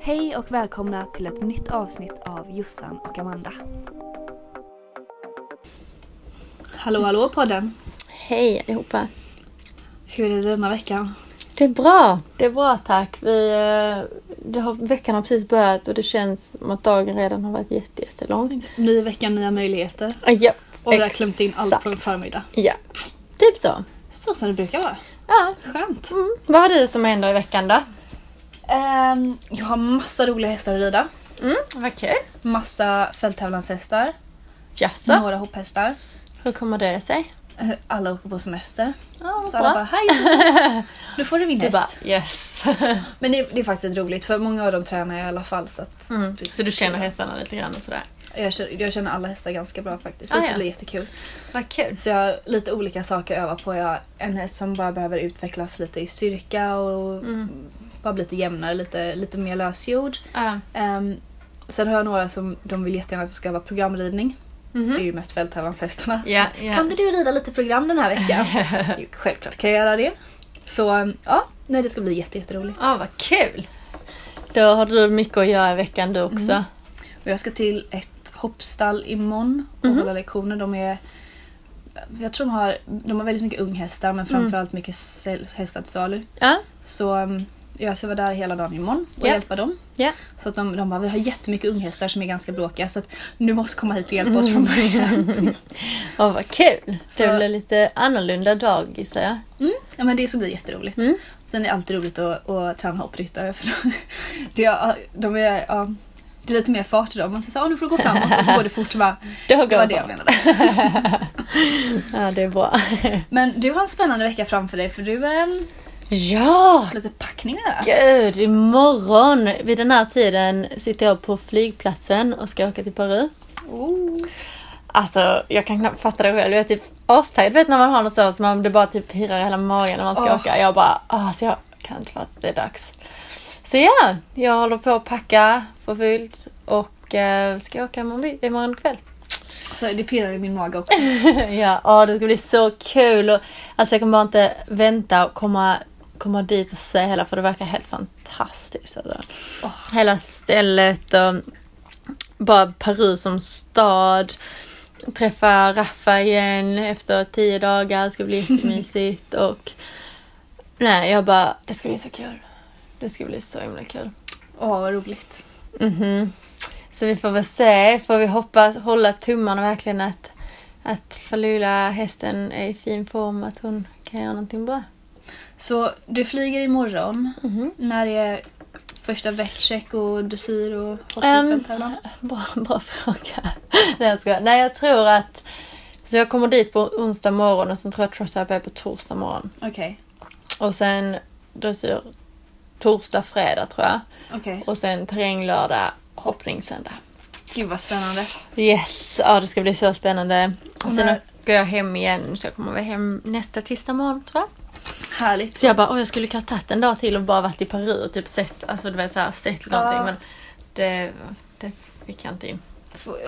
Hej och välkomna till ett nytt avsnitt av Jossan och Amanda. Hallå hallå podden! Hej allihopa! Hur är det denna veckan? Det är bra! Det är bra tack. Vi, eh, det har, veckan har precis börjat och det känns som att dagen redan har varit jätte, jättelång. Ny vecka, nya möjligheter. Ah, ja, Och vi har klämt in allt på en förmiddag. Ja, typ så. Så som det brukar vara. Ja. Skönt! Mm. Vad har du som händer i veckan då? Ehm, jag har massa roliga hästar att rida. Mm, vad kul. Massa fälttävlanshästar. Jaså? Några hopphästar. Hur kommer det sig? Eh, Alla åker på semester. Ja, Så alla bara, hej Josefin! Nu får du min Du bara häst. yes. Men det, det är faktiskt roligt för många av dem tränar jag i alla fall. Så att Mm. Så du känner hästarna lite grann och sådär? Jag känner, jag känner alla hästar ganska bra faktiskt. Så Ah, det ska ja. bli jättekul. Vad kul. Så jag har lite olika saker att öva på. Jag har en häst som bara behöver utvecklas lite i styrka och Mm. Bara bli lite jämnare, lite, lite mer lösgjord. Ja. Um, sen har jag några som de vill jättegärna att jag ska öva programridning. Mhm. Det är ju mest fälttävlanshästarna. Ja, ja. Kan inte du rida lite program den här veckan? Självklart kan jag göra det. Så um, ja, nej, det ska bli jätte, jätteroligt. Ja, vad kul. Då har du mycket att göra i veckan du också. Mm. Och jag ska till ett hoppstall imorgon och Mhm. hålla lektioner. De är jag tror de har, de har väldigt mycket unghästar men framförallt mycket säl- hästar till salu. Ja. Så um, jag ska vara där hela dagen imorgon och Ja. hjälpa dem. Ja. Så att de, de bara, vi har jättemycket unghästar som är ganska bråkiga så att du måste komma hit och hjälpa oss från början. Ja, vad kul. Så- Det blir lite annorlunda dag gissar jag. Mm. Ja men det ska bli jätteroligt. Mm. Sen är det alltid roligt att, att träna hoppryttare för de, det är, de är, ja, det är lite mer fart i dem. Man säger så här, "Ah, nu får du gå framåt och så går det fort bara, det var det det jag menade. Ja, det är bra. Men du har en spännande vecka framför dig för du är en, Ja! lite packningar. Gud, imorgon vid den här tiden sitter jag på flygplatsen och ska åka till Peru. Oh. Alltså, jag kan knappt fatta det själv. Jag är typ. Du vet när man har något så som man det bara typ pirrar i hela magen när man ska Åh. åka. Jag bara, ah, så jag kan inte fatta att det är dags. Så ja, jag håller på att packa för fullt och eh, ska åka imorgon, kväll. Så det pirrar i min mage också. ja, åh, det ska bli så kul. Och, alltså jag kan bara inte vänta och komma, komma dit och se hela för det verkar helt fantastiskt. Alltså. Hela stället och bara Peru som stad. Träffa Raffa igen efter tio dagar. Det ska bli jättemysigt. och nej, jag bara, det ska bli så kul. Det ska bli så himla kul. Åh vad roligt. Mhm. Så vi får väl se. Får vi hoppas, hålla tummarna verkligen att, att Falula hästen är i fin form, att hon kan göra någonting bra. Så du flyger imorgon. Mhm. När är första vetcheck och dressyr och hopp Ehm, i fälttävlan? Bra, bra fråga. Nej, jag skojar. Nej, jag tror att... Så jag kommer dit på onsdag morgon och sen tror jag att Trot Up är på torsdag morgon. Okej. Och sen dressyr torsdag, fredag tror jag. Okej. Och sen terräng lördag, hoppning söndag. Gud vad spännande. Yes, ja det ska bli så spännande. Och sen går jag hem igen så jag kommer väl hem nästa tisdag morgon tror jag. Härligt. Så jag bara, åh jag skulle kunna tagit en dag till och bara varit i Peru och typ sett, alltså du vet såhär, sett någonting Ja. men det, det fick jag inte in.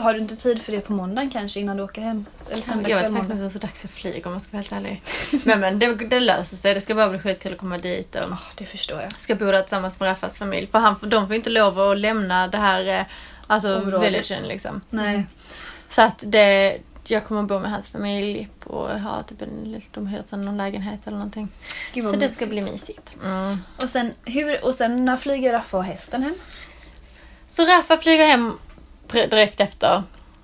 Har du inte tid för det på måndagen kanske innan du åker hem? Eller söndag jag vet faktiskt inte så dags att flyga om jag ska vara helt ärlig. men men det, det löser sig, det ska bara bli skitkul att komma dit och Ja, det förstår jag. ska bo där tillsammans med Raffas familj. För han, de får inte lov att lämna det här eh, alltså Området. villagen liksom. Nej. Så att det, jag kommer bo med hans familj och ha typ en, de hyrt någon lägenhet eller någonting. Gud, Så vad det ska mysigt. bli mysigt. Mm. Och sen, hur, och sen när flyger Raffa och hästen hem? Så Raffa flyger hem direkt efter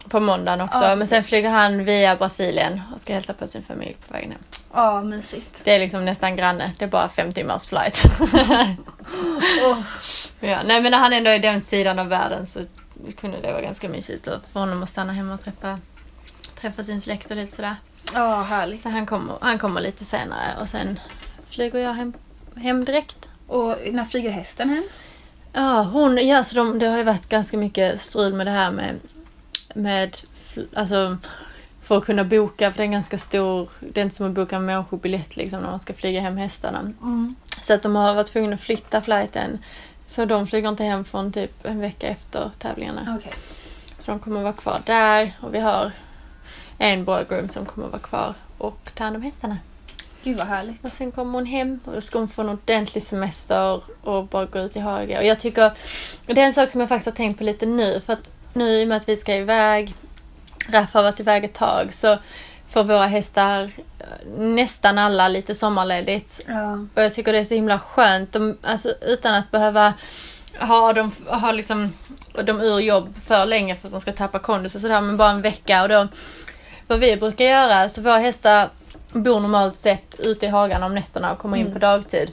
på måndagen också. Ja, men sen flyger han via Brasilien och ska hälsa på sin familj på vägen hem. Ja, mysigt. Det är liksom nästan granne. Det är bara fem timmars flight. Åh, ja, nej men när han ändå är den sidan av världen så kunde det vara ganska mysigt för honom att stanna hemma och träffa, träffa sin släkt och lite sådär. Ja, härligt. Så han kommer, han kommer lite senare och sen flyger jag hem, hem direkt. Och när flyger hästen hem? Ja, hon, ja, så de, det har ju varit ganska mycket strul med det här med, med alltså, för att kunna boka, för det är en ganska stor, det är inte som att boka en människobiljett liksom när man ska flyga hem hästarna. Mm. Så att de har varit tvungna att flytta flighten. Så de flyger inte hem från typ en vecka efter tävlingarna. Okej. Så de kommer vara kvar där och vi har en boygroom som kommer att vara kvar och ta hand om hästarna. Gud vad härligt. Och sen kommer hon hem och då ska hon få en ordentlig semester och bara gå ut i hage. Och jag tycker, det är en sak som jag faktiskt har tänkt på lite nu. För att nu i och med att vi ska iväg, Raff har varit iväg ett tag, så får våra hästar eh, nästan alla lite sommarledigt. Ja. Och jag tycker det är så himla skönt. De, alltså, utan att behöva ha dem, ha liksom, dem ur jobb för länge för att de ska tappa kondis och sådär. Men bara en vecka. Och då, vad vi brukar göra, så våra hästar bor normalt sett ute i hagen om nätterna och kommer in Mm. på dagtid.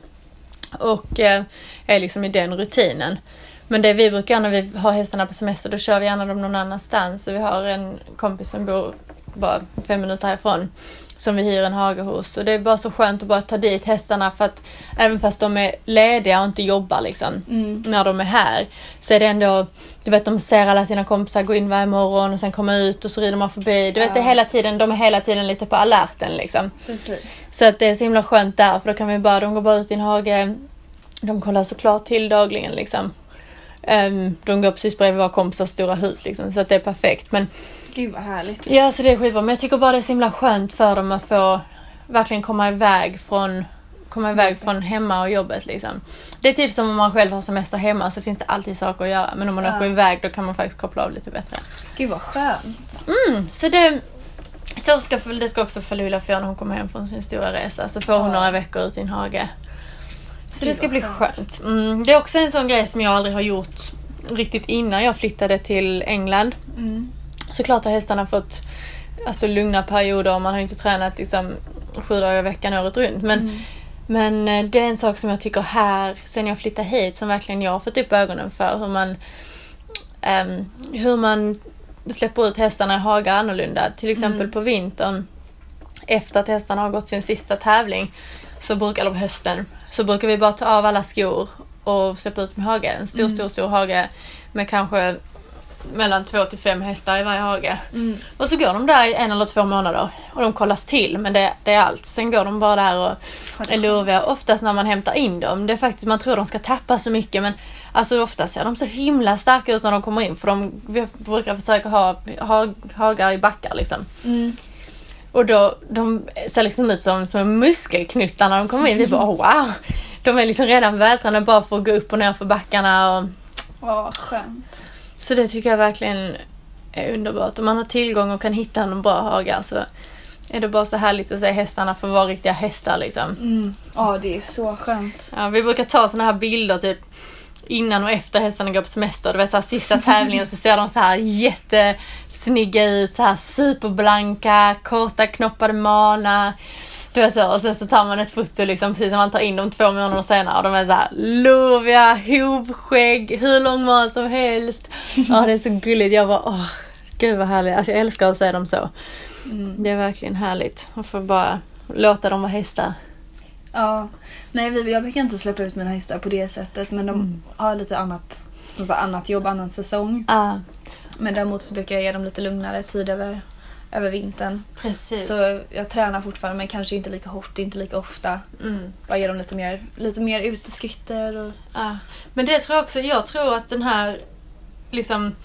Och eh, är liksom i den rutinen. Men det vi brukar göra när vi har hästarna på semester, då kör vi gärna dem någon annanstans. Så vi har en kompis som bor bara fem minuter härifrån som vi hyr en hage hos. Och det är bara så skönt att bara ta dit hästarna för att även fast de är lediga och inte jobbar liksom Mm. när de är här så är det ändå, du vet de ser alla sina kompisar gå in varje morgon och sen komma ut och så rider man förbi. Du vet det Ja. hela tiden, de är hela tiden lite på alerten liksom. Precis. Så att det är så himla skönt där för då kan vi bara, de går bara ut i en hage. De kollar såklart till dagligen liksom. Ehm, de går precis bredvid våra kompisars stora hus liksom så att det är perfekt. Men Gud vad härligt. ja, så det är skitbra. Men jag tycker bara det är så himla skönt för dem att få verkligen komma iväg från komma iväg Jobbet. från hemma och jobbet liksom. Det är typ som om man själv har semester hemma så finns det alltid saker att göra. Men om man Ja. åker iväg då kan man faktiskt koppla av lite bättre. Gud vad skönt. Mm, så det, så ska, det ska också för Lulia få när hon kommer hem från sin stora resa. Så får hon Ja. några veckor ut i en hage. Så det ska bli skönt. Mm, det är också en sån grej som jag aldrig har gjort riktigt innan jag flyttade till England. Mm. Såklart har hästarna fått alltså, lugna perioder och man har inte tränat liksom, sju dagar i veckan året runt. Men, Mm. men eh, det är en sak som jag tycker här, sen jag flyttade hit, som verkligen jag har fått upp ögonen för. Hur man, ehm, hur man släpper ut hästarna i hagar annorlunda. Till exempel Mm. på vintern, efter att hästarna har gått sin sista tävling, så brukar, eller på hösten, så brukar vi bara ta av alla skor och släppa ut med hage. En stor, Mm. stor, stor hage med kanske mellan två till fem hästar i varje hage. Mm. Och så går de där i en eller två månader och de kollas till men det, det är allt. Sen går de bara där och är lurviga. Oftast när man hämtar in dem, det är faktiskt, man tror de ska tappa så mycket men alltså oftast ser de så himla starka ut när de kommer in för de vi brukar försöka ha, ha hagar i backar liksom. Mm. Och då, de ser liksom ut som små muskelknuttar när de kommer in. Vi bara oh, wow! De är liksom redan vältränade bara för att gå upp och ner för backarna och Ja, skönt. så det tycker jag verkligen är underbart. Om man har tillgång och kan hitta en bra hagar så är det bara så härligt att se hästarna få vara riktiga hästar liksom. Mm. Ja, det är så skönt. Ja, vi brukar ta såna här bilder typ innan och efter hästarna går på semester. Du vet så här, sista tävlingen så ser de så här jättesnygga ut. Så här superblanka, korta knoppade manar. Du vet så, och sen så tar man ett foto liksom precis som man tar in dem två månader senare och de är så här loviga, hovskägg, hur lång man som helst. Ja det är så gulligt. Jag bara åh, gud vad härligt. Alltså jag älskar att se dem så. Mm. Det är verkligen härligt. att få bara låta dem vara hästar. Ja. Nej, vi, jag brukar inte släppa ut mina hästar på det sättet men de Mm. har lite annat, sagt, annat jobb, annan säsong. Ja, Men däremot så brukar jag ge dem lite lugnare tid över, över vintern. precis. Så jag tränar fortfarande men kanske inte lika hårt, inte lika ofta. Mm. Bara ge dem lite mer, lite mer uteskritter och... Ja. Men det tror jag också, jag tror att den här liksom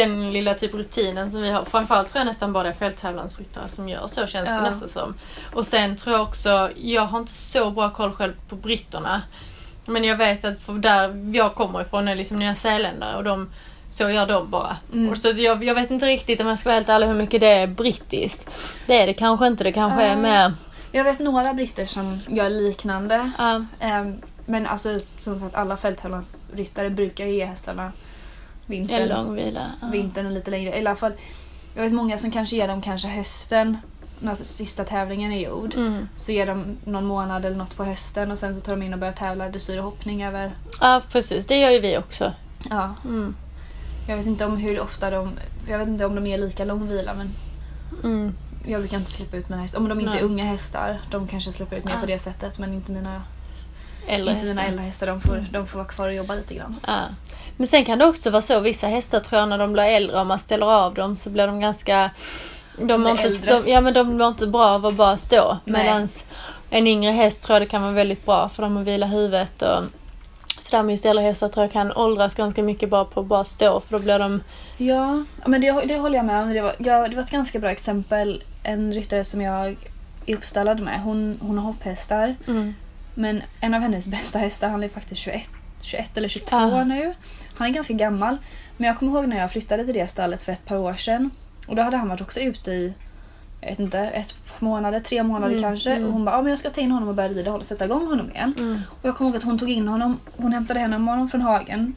den lilla typ rutinen som vi har, framförallt tror jag nästan bara det är fälttävlansryttare som gör så känns det Ja. nästan som. Och sen tror jag också, jag har inte så bra koll själv på britterna. Men jag vet att för där jag kommer ifrån är liksom nya zeeländare och de, så gör de bara. Mm. Och så jag, jag vet inte riktigt om jag ska vara helt ärlig hur mycket det är brittiskt. Det är det kanske inte, det kanske är Ja. mer... Jag vet några britter som gör liknande. Ja, Ehm, men alltså som sagt alla fälttävlansryttare brukar ge hästarna en vintern, lång vila. Ja. vintern är lite längre. I alla fall, jag vet många som kanske ger dem kanske hösten när sista tävlingen är gjord. Mm. Så ger de någon månad eller något på hösten och sen så tar de in och börjar tävla dressyr och hoppning över... ja, precis. Det gör ju vi också. Ja, Mm. jag vet inte om hur ofta de... Jag vet inte om de ger lika lång vila men Mm. jag brukar inte släppa ut mina hästar. Om de inte Nej. är unga hästar, de kanske släpper ut mer Ah. på det sättet men inte mina, Äldre inte mina äldre hästar. De får, de får vara kvar och jobba lite grann. Ja. Men sen kan det också vara så, vissa hästar tror jag när de blir äldre, om man ställer av dem så blir de ganska... De mår inte, de, ja men de mår inte bra av att bara stå. Medan en yngre häst tror jag det kan vara väldigt bra för dem att vila huvudet och sådär. Men just äldre hästar tror jag kan åldras ganska mycket bara på att bara stå för då blir de... Ja, men det, det håller jag med om. Det var, ja, det var ett ganska bra exempel. En ryttare som jag är uppstallad med. Hon, hon har hopphästar. Mm. Men en av hennes bästa hästar, han är faktiskt 21, 21 eller 22 Ah. nu. Han är ganska gammal. Men jag kommer ihåg när jag flyttade till det stallet för ett par år sedan. Och då hade han varit också ute i, jag vet inte, ett månader, tre månader Mm, kanske. mm. Och hon bara, ja men jag ska ta in honom och börja rida och sätta igång honom igen. Mm. Och jag kommer ihåg att hon tog in honom, hon hämtade hem honom från hagen.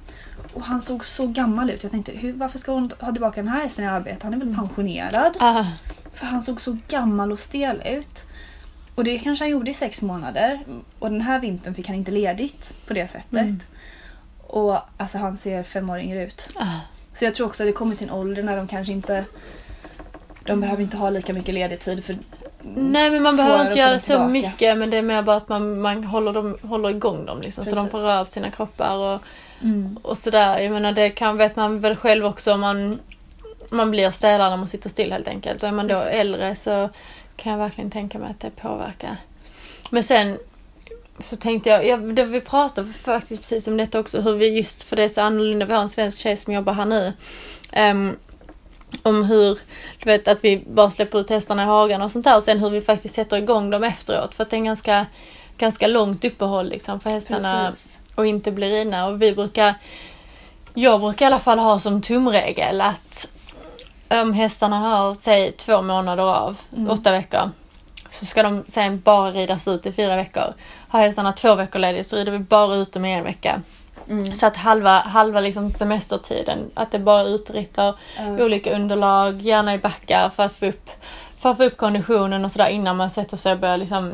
Och han såg så gammal ut. Jag tänkte, hur, varför ska hon ha tillbaka den här hästen i arbete? Han är väl pensionerad? Ah. För han såg så gammal och stel ut. Och det kanske han gjorde i sex månader. Och den här vintern fick han inte ledigt på det sättet. Mm. Och alltså han ser fem år yngre ut. Ah. Så jag tror också att det kommer till en ålder när de kanske inte... De behöver inte ha lika mycket ledig tid för... Nej men man behöver inte göra så mycket men det är mer bara att man, man håller, dem, håller igång dem liksom, så de får röra på sina kroppar och, Mm. och sådär. Jag menar det kan, vet man väl själv också om man, man blir stelare när man sitter still helt enkelt. Och är man då Precis. äldre så kan jag verkligen tänka mig att det påverkar. Men sen så tänkte jag, ja, det, vi pratade faktiskt precis om detta också, hur vi just, för det är så annorlunda, vi har en svensk tjej som jobbar här nu. ehm, om hur, du vet att vi bara släpper ut hästarna i hagen och sånt där och sen hur vi faktiskt sätter igång dem efteråt. För att det är en ganska, ganska långt uppehåll liksom för hästarna Precis. och inte bli rina. Och vi brukar, jag brukar i alla fall ha som tumregel att om hästarna har, säg två månader av, Mm. åtta veckor, så ska de sen bara ridas ut i fyra veckor. Har hästarna två veckor ledigt så rider vi bara ut dem i en vecka. Mm. Så att halva, halva liksom semestertiden, att det bara utritter, Ja. olika underlag, gärna i backar för att få upp, för att få upp konditionen och sådär innan man sätter sig och börjar liksom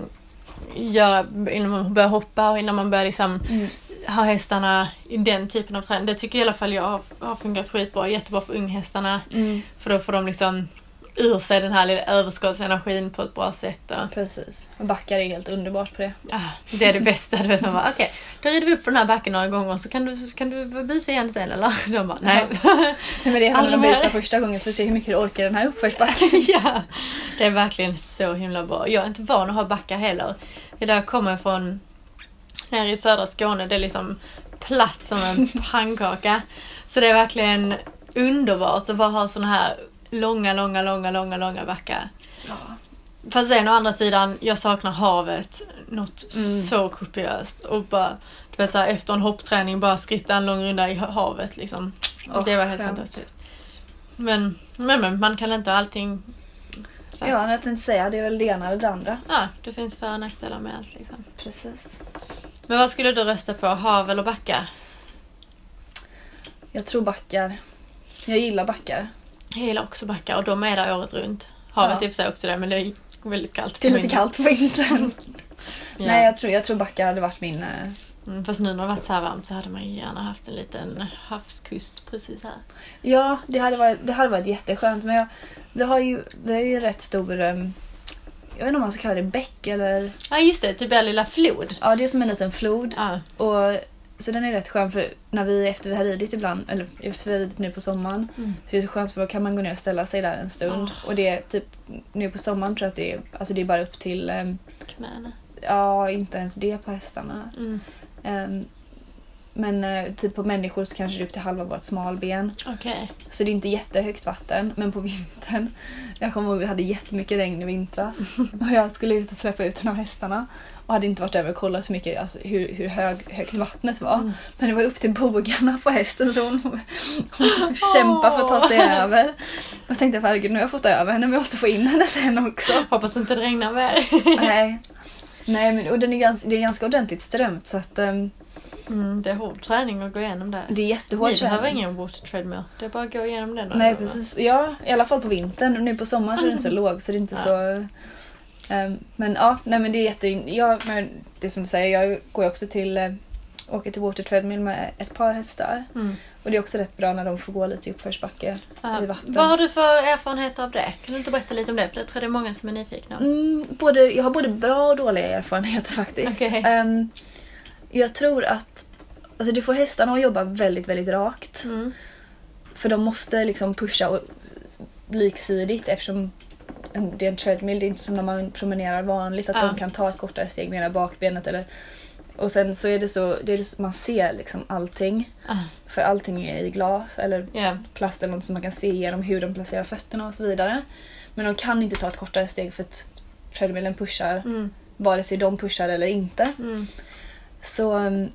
göra, innan man börjar hoppa och innan man börjar liksom Mm. ha hästarna i den typen av träning. Det tycker i alla fall jag har, har fungerat skitbra. Jättebra för unghästarna. Mm. För då får de liksom ur sig den här lilla överskottsenergin på ett bra sätt. Och, Precis. Och backar är helt underbart på det. ah, det är det bästa. Du vet, man bara, okej, då rider vi upp för den här backen några gånger så kan du, så kan du busa igen sen eller? De bara, nej. Nej, men det Aldrig de mer. busar första gången så får vi se hur mycket du orkar den här uppförsbacken. ja, det är verkligen så himla bra. Jag är inte van att ha backar heller. Det där jag kommer från nere i södra Skåne, det är liksom platt som en pannkaka. Så det är verkligen underbart att bara ha såna här långa, långa, långa, långa, långa backar. Ja. Fast sen å andra sidan, jag saknar havet något Mm. så kopiöst. Och bara, du vet såhär, efter en hoppträning bara skritta en lång runda i havet liksom. Åh, det var helt skönt. fantastiskt. Men, men, men man kan inte allting så. Ja, jag tänkte säga det är väl det ena eller det andra. Ja, det finns för och nackdelar med allt liksom. Precis. Men vad skulle du rösta på? Hav eller backar? Jag tror backar. Jag gillar backar. Jag gillar också backar och de är där året runt. Havet Ja. är för sig också det men det är väldigt kallt. Det är lite kallt på vintern. Ja. Nej, jag tror, jag tror backar hade varit min... eh, Mm, fast nu när det varit så här varmt så hade man ju gärna haft en liten havskust precis här. Ja, det hade varit, det hade varit jätteskönt. Men jag, vi har ju, vi har ju rätt stor... em, jag vet inte om man ska kalla det bäck eller... Ja just det, typ en lilla flod. Ja, det är som en liten flod. Ja. Och, så den är rätt skön för när vi efter vi har ridit ibland, eller efter vi har ridit nu på sommaren, Mm. så är det så skönt för då kan man gå ner och ställa sig där en stund. Åh. Och det är typ, nu på sommaren tror jag att det är, alltså det är bara upp till, em, Knäna. ja inte ens det på hästarna. Mm. Em, men eh, typ på människor så kanske det är upp till halva vårt smalben. Okej. Så det är inte jättehögt vatten. Men på vintern, jag kommer ihåg vi hade jättemycket regn i vintras. Och jag skulle ut och släppa ut en av hästarna. Och hade inte varit över och kollat så mycket alltså, hur, hur hög, högt vattnet var. Mm. Men det var upp till bogarna på hästen så hon, hon kämpade för att ta sig över. Jag tänkte herregud nu har jag fått över henne men jag måste få in henne sen också. Hoppas inte det regnar mer. Nej. Nej men och den är ganska, det är ganska ordentligt strömt så att um, Mm, det är hård träning att gå igenom det. det är jättehårt. Ni behöver träning. ingen water treadmill. Det är bara att gå igenom den. Nej precis. Ja, i alla fall på vintern. Nu på sommaren så är den så låg så det är inte Ja. så... ehm, men ja, nej men det är jätte... Ja, men det är som du säger, jag går också till... Uh, åker till Water Treadmill med ett par hästar. Mm. Och det är också rätt bra när de får gå lite i uppförsbacke Ja. i vatten. Vad har du för erfarenheter av det? Kan du inte berätta lite om det? För det tror jag det är många som är nyfikna. Mm, både, jag har både bra och dåliga erfarenheter faktiskt. Okej. Ehm, jag tror att alltså det får hästarna att jobba väldigt, väldigt rakt. Mm. För de måste liksom pusha och, liksidigt eftersom det är en treadmill. Det är inte som när man promenerar vanligt att Ja. de kan ta ett kortare steg med ena bakbenet. Eller, och sen så är det så, det är så man ser liksom allting. Ah, För allting är i glas eller Ja. plast eller något som man kan se igenom hur de placerar fötterna och så vidare. Men de kan inte ta ett kortare steg för att treadmillen pushar Mm. vare sig de pushar eller inte. Mm. Så, um,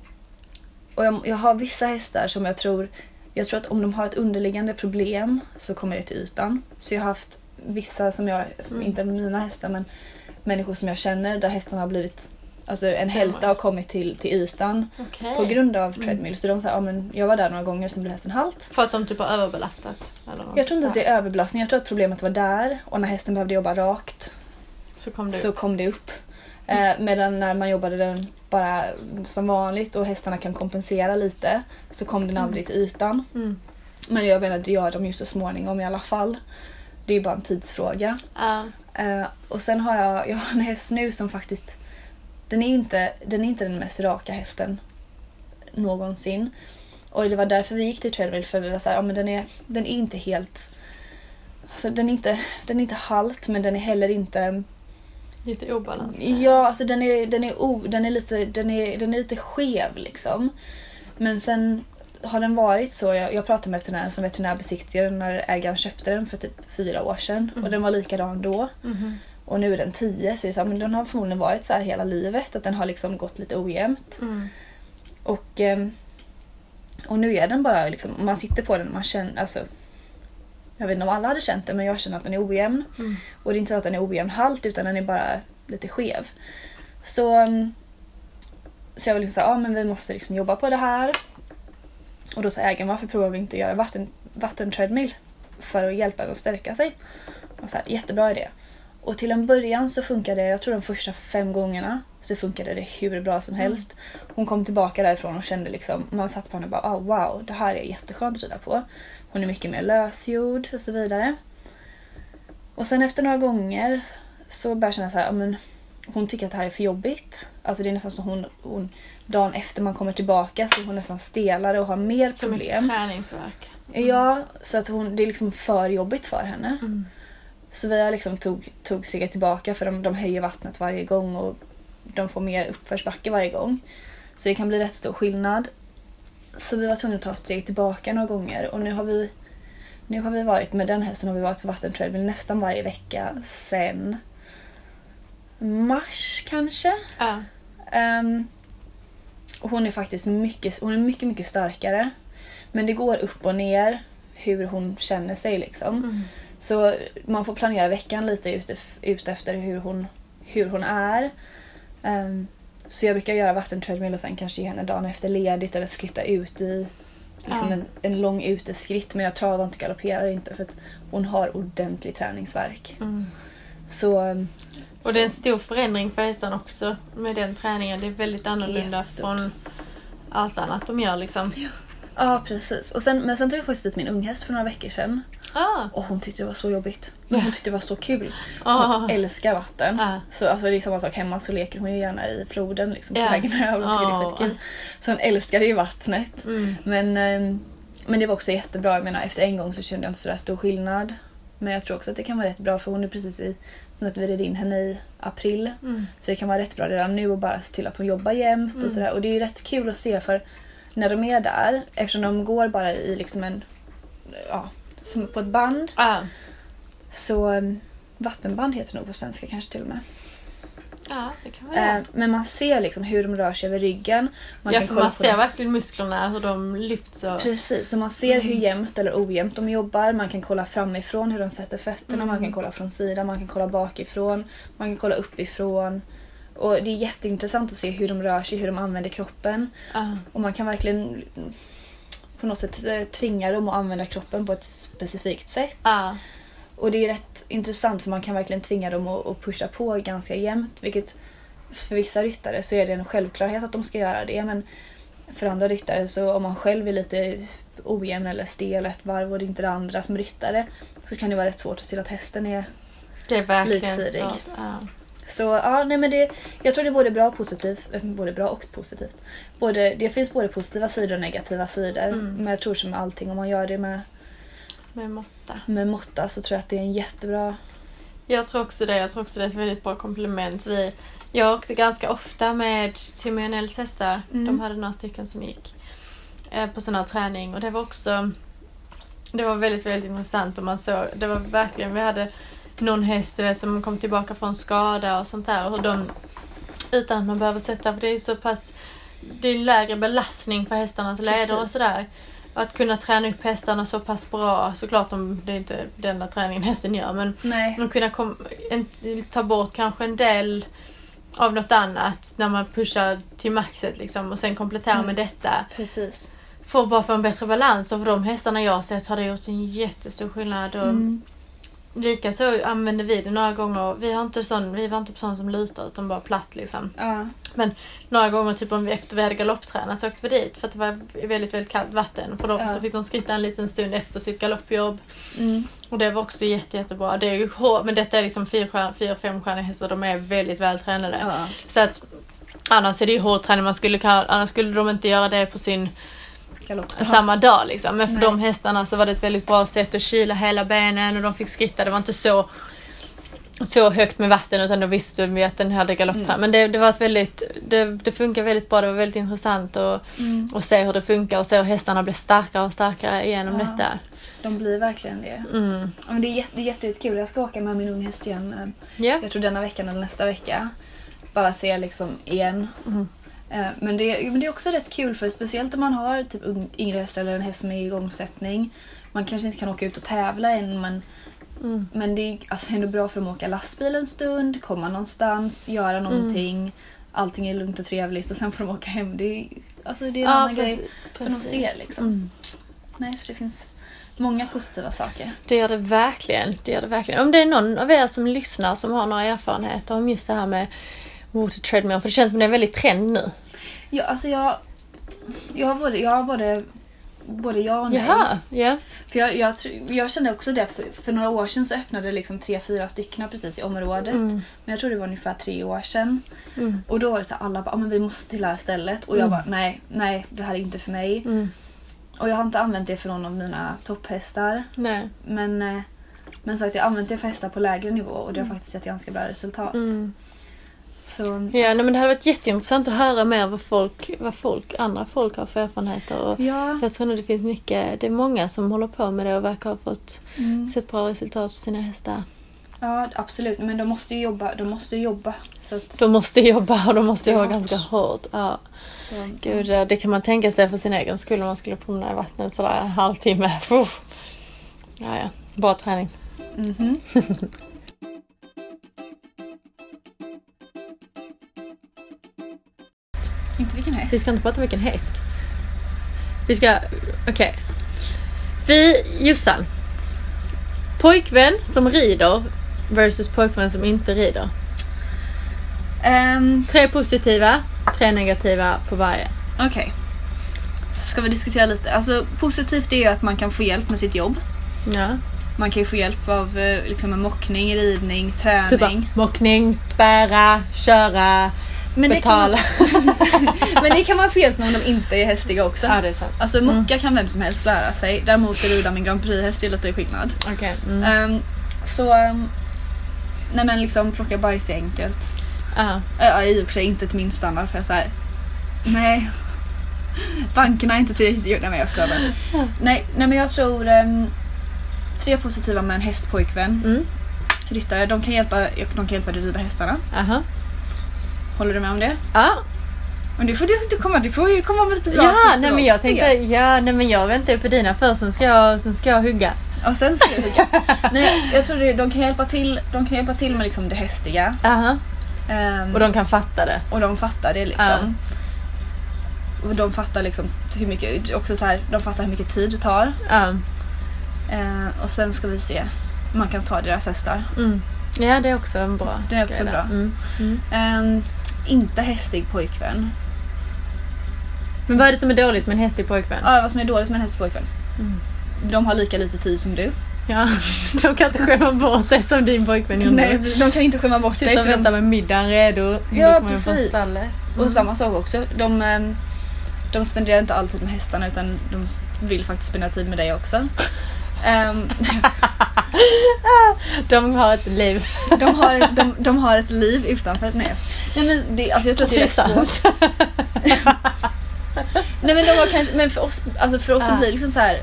och jag, jag har vissa hästar som jag tror, jag tror att om de har ett underliggande problem så kommer det till ytan. Så jag har haft vissa som jag, Mm. inte mina hästar men människor som jag känner där hästarna har blivit, alltså en Stämmer. hälta har kommit till, till ytan Okej. på grund av Mm. treadmill. Så de sa, ja men jag var där några gånger sen blev hästen halt. För att de typ har överbelastat? Eller Jag tror inte att det är överbelastning, jag tror att problemet var där och när hästen behövde jobba rakt Så kom du så kom det upp. Eh, medan när man jobbade den bara som vanligt och hästarna kan kompensera lite så kom den aldrig till ytan. Mm. Men jag menar det gör de ju så småningom i alla fall. Det är bara en tidsfråga. Ja. Eh, och sen har jag, jag har en häst nu som faktiskt den är, inte, den är inte den mest raka hästen någonsin. Och det var därför vi gick till treadmill för vi var såhär, ja men den är, den är inte helt... Alltså den är inte, den är inte halt men den är heller inte... Lite obalans. Ja, alltså den är, den är, o, den är, lite, den är, den är lite skev liksom. Men sen har den varit så. Jag, jag pratade med veterinären som veterinärbesiktigare när ägaren köpte den för typ fyra år sedan. Mm. Och den var likadan då. Mhm. Och nu är den tio så, så men den har förmodligen varit så här hela livet. Att den har liksom gått lite ojämnt. Mm. Och, ehm, och nu är den bara liksom, om man sitter på den och man känner, alltså jag vet inte om alla hade känt det men jag känner att den är ojämn. Mm. Och det är inte så att den är ojämn halt utan den är bara lite skev. Så, um, så jag var liksom såhär, ja men vi måste liksom jobba på det här. Och då sa ägaren, varför provar vi inte att göra vatten, vattentreadmill? För att hjälpa den att stärka sig. Och så här, jättebra idé. Och till en början så funkade det, jag tror de första fem gångerna så funkade det hur bra som helst. Hon kom tillbaka därifrån och kände liksom, man satt på henne och bara oh, wow, det här är jätteskönt att rida på. Hon är mycket mer lösgjord och så vidare. Och sen efter några gånger så började jag känna så här, men hon tycker att det här är för jobbigt. Alltså det är nästan så hon, hon dagen efter man kommer tillbaka så är hon nästan stelare och har mer Så mycket problem. träningsverk. Ja, så att hon, det är liksom för jobbigt för henne. Mm. Så vi har liksom tog, tog steget tillbaka för de, de höjer vattnet varje gång och de får mer uppförsbacke varje gång. Så det kan bli rätt stor skillnad. Så vi var tvungna att ta ett steg tillbaka några gånger och nu har vi nu har vi varit med den hästen har vi varit på vattentreadmill nästan varje vecka sen mars kanske. Ja. Ehm, och hon är faktiskt mycket, hon är mycket, mycket starkare. Men det går upp och ner hur hon känner sig liksom. Mm. Så man får planera veckan lite ute, ute efter hur hon, hur hon är. Ehm, så jag brukar göra vattentreadmill och sen kanske ge henne dagen efter ledigt eller skritta ut i liksom Ja. en, en lång uteskritt. Men jag travar inte galopperar inte för att hon har ordentlig träningsverk. Mm. Så, ehm, Och det är en stor förändring för hästarna också med den träningen. Det är väldigt annorlunda Jättestort. från allt annat de gör liksom. ja, precis. Och sen, men sen tog jag faktiskt dit min unghäst för några veckor sedan. Ah. Och hon tyckte det var så jobbigt. Men hon tyckte det var så kul. Hon Ah. älskar vatten. Ah. Så alltså, det är samma sak hemma så leker hon ju gärna i floden liksom, på Ja. vägen över. Hon tycker det är Ja. skitkul. Så hon älskade ju vattnet. Mm. Men, ehm, men det var också jättebra. Jag menar, efter en gång så kände jag inte sådär stor skillnad. Men jag tror också att det kan vara rätt bra för hon är precis i... Sen att vi red in henne i april. Mm. Så det kan vara rätt bra redan nu att bara se till att hon jobbar jämt Mm. och sådär. Och det är ju rätt kul att se för när de är där, eftersom de går bara i liksom en... Ja, som på ett band. Ah. Så um, vattenband heter det nog på svenska kanske till och med. Ja, det kan vara det. Eh, men man ser liksom hur de rör sig över ryggen. Man ja, kan för kolla man ser dem. verkligen musklerna, hur de lyfts och... Precis, så man ser hur Mm. jämnt eller ojämnt de jobbar. Man kan kolla framifrån hur de sätter fötterna, Mm. man kan kolla från sidan, man kan kolla bakifrån, man kan kolla uppifrån. Och det är jätteintressant att se hur de rör sig, hur de använder kroppen. Ah. Och man kan verkligen mm, på något sätt eh, tvinga dem att använda kroppen på ett specifikt sätt. Ah. Och det är rätt intressant för man kan verkligen tvinga dem att, pusha på ganska jämnt. Vilket för vissa ryttare så är det en självklarhet att de ska göra det. Men för andra ryttare så om man själv är lite ojämn eller stel ett varv och det är inte det andra som ryttare så kan det vara rätt svårt att se att hästen är... Det är Liksidig. Ah. Så ja, nej men det, jag tror det är både bra och positivt. eh, Både bra och positivt. Både, det finns både positiva sidor och negativa sidor. Mm. Men jag tror som allting, om man gör det med, Med måtta. med måtta så tror jag att det är en jättebra... Jag tror också det. Jag tror också det är ett väldigt bra komplement. Vi, jag åkte ganska ofta med Timmy och Nels hästar. Mm. De hade några stycken som gick eh, på sån här träning. Och det var också det var väldigt, väldigt intressant. Och man såg, det var verkligen, vi hade någon häst vet, som kom tillbaka från skada och sånt där. Och hur de, utan att man behöver sätta, för det är så pass, det är lägre belastning för hästarnas leder och sådär. Att kunna träna upp hästarna så pass bra, såklart om det är inte den enda träningen hästen gör, men Nej. att kunna kom, en, ta bort kanske en del av något annat när man pushar till maxet liksom och sen komplettera Mm. med detta. Precis. För bara få en bättre balans och för de hästarna jag har sett har det gjort en jättestor skillnad. Och Mm. Likaså använde vi det några gånger. Vi, har inte sån, vi var inte sån som lutar utan bara platt liksom. Ja. Några gånger typ om vi, efter vi hade galopptränat så åkte vi dit för att det var väldigt, väldigt kallt vatten. För då Ja. så fick de skritta en liten stund efter sitt galoppjobb. Mm. Och det var också jätte, jättebra. Det är ju hårt, men detta är liksom fyra, fyra femstjärniga hästar. De är väldigt vältränade. Ja. Så att annars är det ju hård träning. Man skulle, annars skulle de inte göra det på sin Galopp. samma dag liksom. Men för Nej. de hästarna så var det ett väldigt bra sätt att kyla hela benen och de fick skritta. Det var inte så så högt med vatten utan då visste vi att den hade galopptränat. Mm. Men det, det var ett väldigt, det, det funkar väldigt bra. Det var väldigt intressant att, Mm. se hur det funkar och se hur hästarna blir starkare och starkare genom Ja. detta. De blir verkligen det. Mm. Ja, men det är jätte, det är jätte, jättekul. Jag ska åka med min unghäst igen. Ja. Jag tror denna veckan eller nästa vecka. Bara se liksom igen. Mm. Eh, Men det, men det är också rätt kul för speciellt om man har typ yngre häst eller en häst som är i igångsättning. Man kanske inte kan åka ut och tävla än men, Mm. men det är alltså ändå bra för dem att åka lastbil en stund, komma någonstans, göra någonting. Allting är lugnt och trevligt och sen får de åka hem. Det är, alltså det är en annan grej. som de ser, liksom. Mm. Nej, så det finns många positiva saker. Det gör det verkligen. Det gör det verkligen. Om det är någon av er som lyssnar som har några erfarenheter om just det här med water treadmill, för det känns som det är en väldigt trend nu. Ja, alltså jag, jag har både, jag har både, både ja och nej. Jaha, ja. För jag, jag, jag kände också det, för, för några år sedan så öppnade det liksom tre, fyra stycken precis i området. Mm. Men jag tror det var ungefär tre år sedan. Mm. Och då var det så alla bara, ah, men vi måste till det här stället. Och jag Mm. bara, nej, nej, det här är inte för mig. Mm. Och jag har inte använt det för någon av mina topphästar. Nej. Men, eh, men sagt, jag har använt det för hästar på lägre nivå och det har faktiskt gett ganska bra resultat. Mm. Så Ja, nej, men det hade varit jätteintressant att höra mer vad folk, vad folk, andra folk har för erfarenheter. Och ja. jag tror nog det finns mycket, det är många som håller på med det och verkar ha fått Mm. sett bra resultat för sina hästar. ja, absolut. Men de måste ju jobba. De måste jobba. Så att, De måste jobba och de måste jobba ganska hårt. Ja. så, Gud, det kan man tänka sig för sin egen skull om man skulle promenera i vattnet sådär en halvtimme. Ja, ja. Bra träning. Mhm. Inte Vi ska inte prata vilken häst. Vi ska... Okej. Vi... Jossan. Pojkvän som rider versus pojkvän som inte rider. Ehm, Tre positiva, tre negativa på varje. Okej. Så ska vi diskutera lite. Alltså positivt är ju att man kan få hjälp med sitt jobb. Ja. Man kan ju få hjälp av eh, liksom en mockning, ridning, Typ träning. mockning, bära, köra, Men det, kan betala. men det kan man få hjälp med om de inte är hästiga också. Ja, det är sant. Alltså mocka kan vem som helst lära sig. Däremot rida med en Grand Prix-häst är lite skillnad. Okej. Mm. Ehm, så... ehm, nej men liksom plocka bajs är enkelt. Ja. Ja, i och för sig inte till min standard för jag så här. Nej. Bankerna är inte tillräckligt... Nej men jag skojar bara. Nej, nej men jag tror... ehm, tre positiva med en hästpojkvän. Mm. Ryttare, de kan hjälpa, de kan hjälpa dig rida hästarna. Aha. Håller du med om det? Ja, Men du får, du, du komma, du får ju komma med lite bra ja nej men jag tänkte, ja nej men jag väntar ju på dina först, sen ska jag, sen ska jag hugga. Och sen ska du hugga. Nej, jag tror det, de kan hjälpa till, de kan hjälpa till med liksom det hästiga. Aha. Ehm, Och de kan fatta det. och de fattar det liksom. Och de fattar liksom hur mycket, också så här, de fattar hur mycket tid det tar. Ja. Eh, och sen ska vi se. Man kan ta deras hästar. Mm. Ja det är också en bra Det är också grej bra. Mm. Mm. Ehm, inte hästig pojkvän. Men vad är det som är dåligt med en hästig pojkvän? Ja, vad som är dåligt med en hästig pojkvän. Mm. De har lika lite tid som du. Ja, de kan inte skämma bort det som din pojkvän gjorde. Nej, de kan inte skämma bort dig. Sitta och vänta de, med middagen redo. Ja, precis. Mm. Och samma sak också. De, ehm, de spenderar inte alltid med hästarna utan de vill faktiskt spendera tid med dig också. Skojar. De har ett liv. de, har, ett- de, de har ett liv utanför ett nej, nej men det, alltså jag tror att det är rätt svårt. Nej men de har kanske, men för oss, alltså för oss så blir det liksom så här,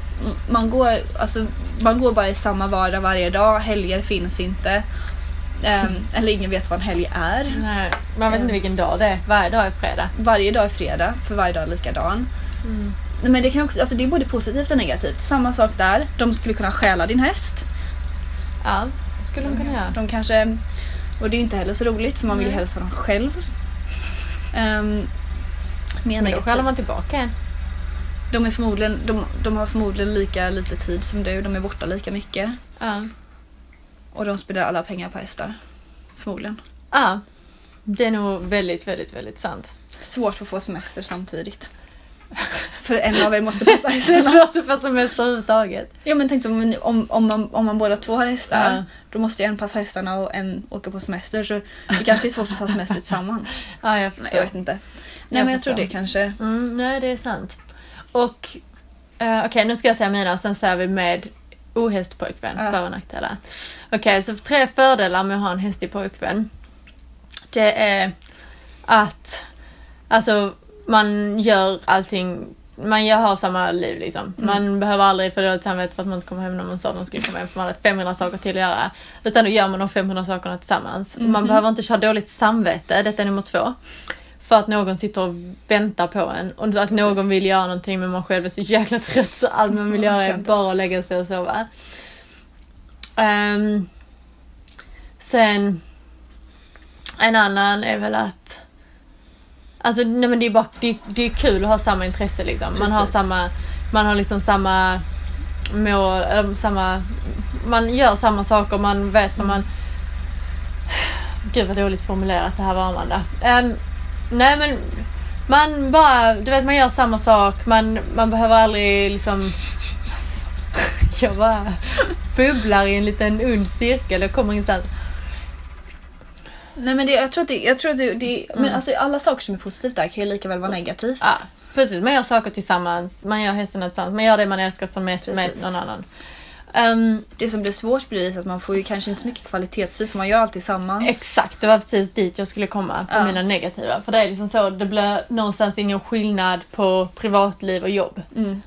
man går, alltså man går bara i samma vardag varje dag, helger finns inte. Ehm, eller ingen vet vad en helg är. Nej, man vet inte vilken dag det är. Varje dag är fredag. Varje dag är fredag, för varje dag är likadan. Nej, Men det, kan också, alltså det är både positivt och negativt. Samma sak där, de skulle kunna stjäla din häst. Ja, det skulle de kunna göra. De kanske... Och det är ju inte heller så roligt för man vill ju helst ha dem själv. Um, mer Men då stjäler man tillbaka en. De, är förmodligen, de, de har förmodligen lika lite tid som du, de är borta lika mycket. Ja. Och de spenderar alla pengar på hästar. Förmodligen. ja. Det är nog väldigt, väldigt, väldigt sant. Svårt att få semester samtidigt. För en av er måste passa Det är hästarna. svårt att få semester överhuvudtaget. Ja men tänk om, om, om, man, om man båda två har hästar. Ja. Då måste en passa hästarna och en åka på semester. Så det kanske är svårt att ta semester tillsammans. Ja, jag Nej, förstår. jag vet inte. Nej Jag men jag tror förstår. det kanske. Mm, nej, det är sant. Och eh, okej, nu ska jag säga mina och sen säger vi med ohästpojkvän, Ja. för och nackdelar. Okej, så tre fördelar med att ha en hästig pojkvän. Det är att alltså, man gör allting man gör, har samma liv liksom. Man behöver aldrig få dåligt samvete för att man inte kommer hem när man sa att man skulle komma hem för man hade 500 saker till att göra. Utan då gör man de 500 sakerna tillsammans. Man behöver inte köra dåligt samvete, detta är nummer två. För att någon sitter och väntar på en och att någon vill göra någonting men man själv är så jäkla trött så allt man vill göra är bara att lägga sig och sova. Ehm, sen en annan är väl att Alltså nej men det är bara det, det är kul att ha samma intresse liksom. Man har samma Man har liksom samma mål, eller samma Man gör samma saker, man vet vad man Gud vad dåligt formulerat det här var Amanda. Ehm, nej men man bara, du vet man gör samma sak, man, man behöver aldrig liksom Jag bara bubblar i en liten ond cirkel och kommer ingenstans. Nej men det, jag tror att det, jag tror att det, det men Mm. alltså alla saker som är positivt där kan ju lika väl vara negativt. Ja, precis. Man gör saker tillsammans, man gör hästarna tillsammans, man gör det man älskar som mest med Precis. någon annan. Ehm, Det som blir svårt blir att man får ju kanske inte så mycket kvalitetstid för man gör allt tillsammans. exakt, det var precis dit jag skulle komma på Ja. mina negativa. För det är liksom så, det blir någonstans ingen skillnad på privatliv och jobb. Mm.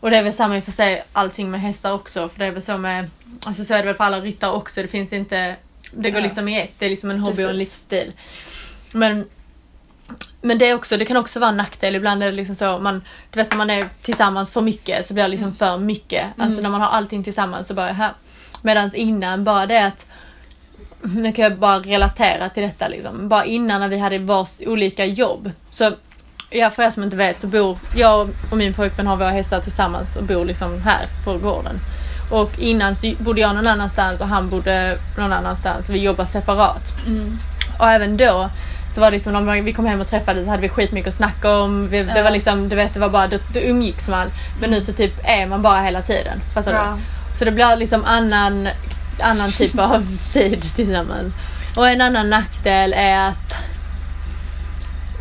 Och det är väl samma i och för sig allting med hästar också, för det är väl så med, alltså så är det väl för alla ryttare också, det finns inte, det går liksom i ett, det är liksom en hobby och en Precis. livsstil. Men men det, är också, det kan också vara en nackdel. Ibland är det liksom så, man, du vet när man är tillsammans för mycket så blir det liksom för mycket. Alltså när man har allting tillsammans så bara här. Medan innan bara det att, nu kan jag bara relatera till detta liksom. Bara innan när vi hade vars olika jobb. Så ja, för er som inte vet så bor jag och min pojkvän har våra hästar tillsammans och bor liksom här på gården. Och innan så bodde jag någon annanstans och han bodde någon annanstans. Vi jobbar separat. Mm. Och även då så var det liksom när vi kom hem och träffades så hade vi skitmycket att snacka om. Vi, det var liksom, du vet, det var bara, det umgicks man. Men nu så typ är man bara hela tiden. Fattar Ja. du? Så det blir liksom annan, annan typ av tid tillsammans. Och en annan nackdel är att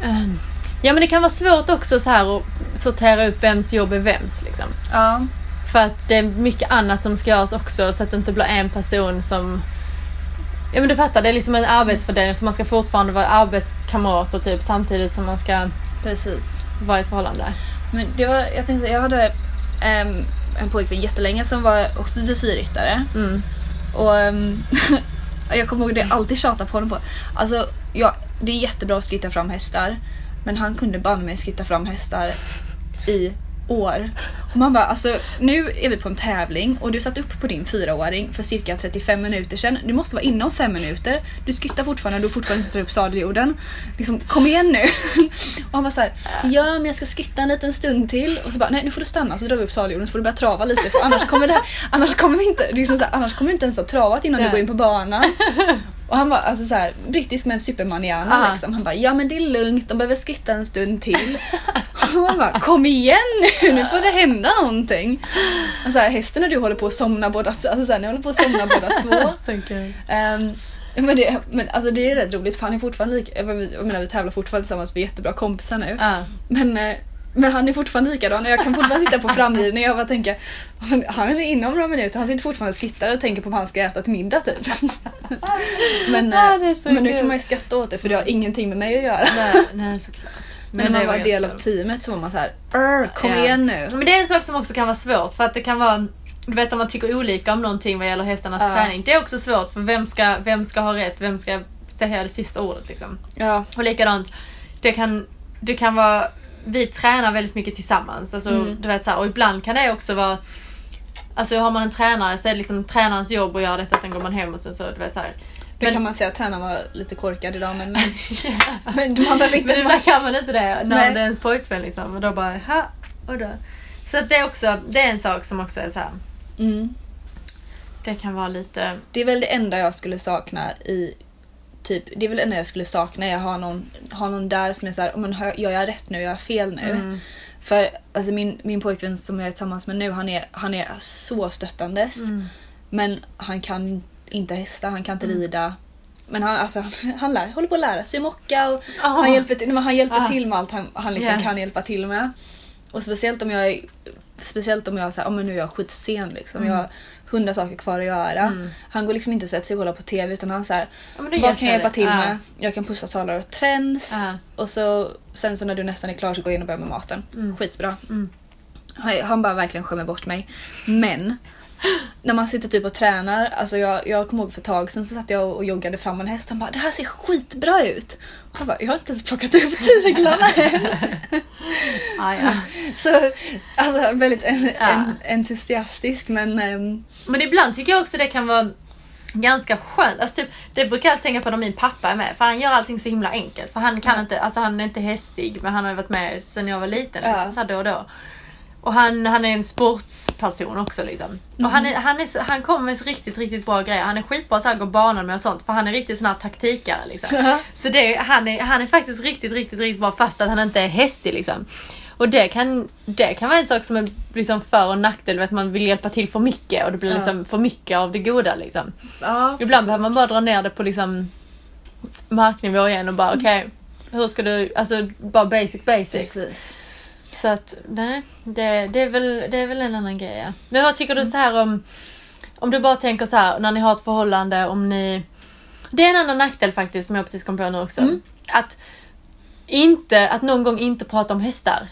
ehm, Ja men det kan vara svårt också så här att sortera upp vems jobb är vems liksom. Ja. För att det är mycket annat som ska göras också så att det inte blir en person som... Ja men du fattar, det är liksom en arbetsfördelning för man ska fortfarande vara arbetskamrater typ samtidigt som man ska Precis. vara i ett förhållande. Men det var, jag tänkte, jag hade ehm, en pojkvän jättelänge som var också dressyrryttare. Mm. Och ehm, jag kommer ihåg det jag alltid tjatade på honom på. Alltså, ja, det är jättebra att skritta fram hästar. Men han kunde banne mig skritta fram hästar i år. Och man bara, alltså nu är vi på en tävling och du satt upp på din fyraåring för cirka 35 minuter sedan. Du måste vara inom fem minuter. Du skrittar fortfarande och du har fortfarande inte tagit upp sadeljorden. Liksom, kom igen nu! Och han var så här, ja men jag ska skritta en liten stund till. Och så bara, nej nu får du stanna så drar vi upp sadeljorden så får du börja trava lite för annars kommer det här, annars kommer vi inte, liksom så här, annars kommer vi inte ens ha travat innan Nej. du går in på banan. Och han var alltså så här, brittisk men supermanhjärna Aha. liksom. Han bara, ja men det är lugnt, de behöver skritta en stund till. Och man bara, kom igen nu, nu får det hända någonting. Och så här, hästen och du håller på att somna båda, alltså så här, ni håller på att somna båda två. Ehm, men det, men alltså det är rätt roligt för han är fortfarande lika, jag menar vi tävlar fortfarande tillsammans, vi är jättebra kompisar nu. Ja. Men, eh, men han är fortfarande likadan och jag kan fortfarande sitta på framlinan och jag bara tänker han, är inom några minuter, han sitter fortfarande och skrittar och tänker på vad han ska äta till middag typ. men eh, Ja, så men nu kan man ju skratta åt det för det har ingenting med mig att göra. Nej, nej såklart. Men, när det man var ganska del av teamet så var man så här, "Arr, kom Ja. igen nu. Men det är en sak som också kan vara svårt för att det kan vara du vet om man tycker olika om någonting vad gäller hästarnas Ja. träning. Det är också svårt för vem ska, vem ska ha rätt? Vem ska säga det sista ordet liksom? Ja. Och likadant, det kan, det kan vara, vi tränar väldigt mycket tillsammans. Alltså, Mm. du vet, så här, och ibland kan det också vara Alltså har man en tränare så är det liksom tränarens jobb att göra detta, sen går man hem och sen så, du vet så här. Men- kan man säga att tränaren var lite korkad idag men, men man behöver inte... Men kan man inte det när Nej. det är ens pojkvän liksom. Och då bara, ha, och då. Så att det är också, det är en sak som också är så här. Mm. Det kan vara lite... Det är väl det enda jag skulle sakna i Typ, det är väl det enda jag skulle sakna. Jag har någon, har någon där som är såhär, oh, men gör jag rätt nu? Gör jag fel nu? Mm. För alltså, min, min pojkvän som jag är tillsammans med nu, han är, han är så stöttandes. Mm. Men han kan inte hästa, han kan inte Mm. rida. Men han, alltså, han, han lär, håller på att lära sig mocka och Ah. han hjälper, till, han hjälper Ah. till med allt han, han liksom Yeah. kan hjälpa till med. Och speciellt om jag är Speciellt om jag säger, oh, men nu är jag skitsen liksom. Mm. Jag har hundra saker kvar att göra. Mm. Han går liksom inte och sätter sig och kollar på TV utan han säger Ja, vad kan jag hjälpa till med? Jag kan pussa salar och trends. Ja. Och så, sen så när du nästan är klar så går jag in och börjar med maten. Mm. Skitbra. Mm. Han, han bara verkligen skämmer bort mig. Men när man sitter typ och tränar, alltså jag, jag kommer ihåg för ett tag sen så satt jag och joggade fram en häst och han bara det här ser skitbra ut. Och han bara jag har inte ens plockat upp tyglarna än. Ja, ja. Så alltså väldigt en, Ja. en, entusiastisk men ehm, Men ibland tycker jag också det kan vara ganska skönt. Alltså typ, det brukar jag tänka på när min pappa är med. För han gör allting så himla enkelt. För han kan Ja. inte, alltså han är inte hästig men han har varit med sedan jag var liten. Liksom, så här då och då. Och han, han är en sportsperson också liksom. Och han, är, han, är så, han kommer med så riktigt, riktigt bra grejer. Han är skitbra så här, gå banan med och sånt. För han är riktigt sån här taktikare liksom. Så det, han, är, han är faktiskt riktigt, riktigt, riktigt bra fast att han inte är hästig liksom. Och det kan, det kan vara en sak som är liksom för och nackdel, att man vill hjälpa till för mycket och det blir Ja. liksom för mycket av det goda liksom. ja, Ibland precis. behöver man bara dra ner det på liksom marknivå igen och bara okej, hur ska du, alltså bara basic basics. Precis. Så att nej, det, det, är väl, det är väl en annan grej ja. Men vad tycker du så här om, om du bara tänker så här när ni har ett förhållande, om ni... Det är en annan nackdel faktiskt som jag precis kom på nu också. Mm. Att inte, att någon gång inte prata om hästar.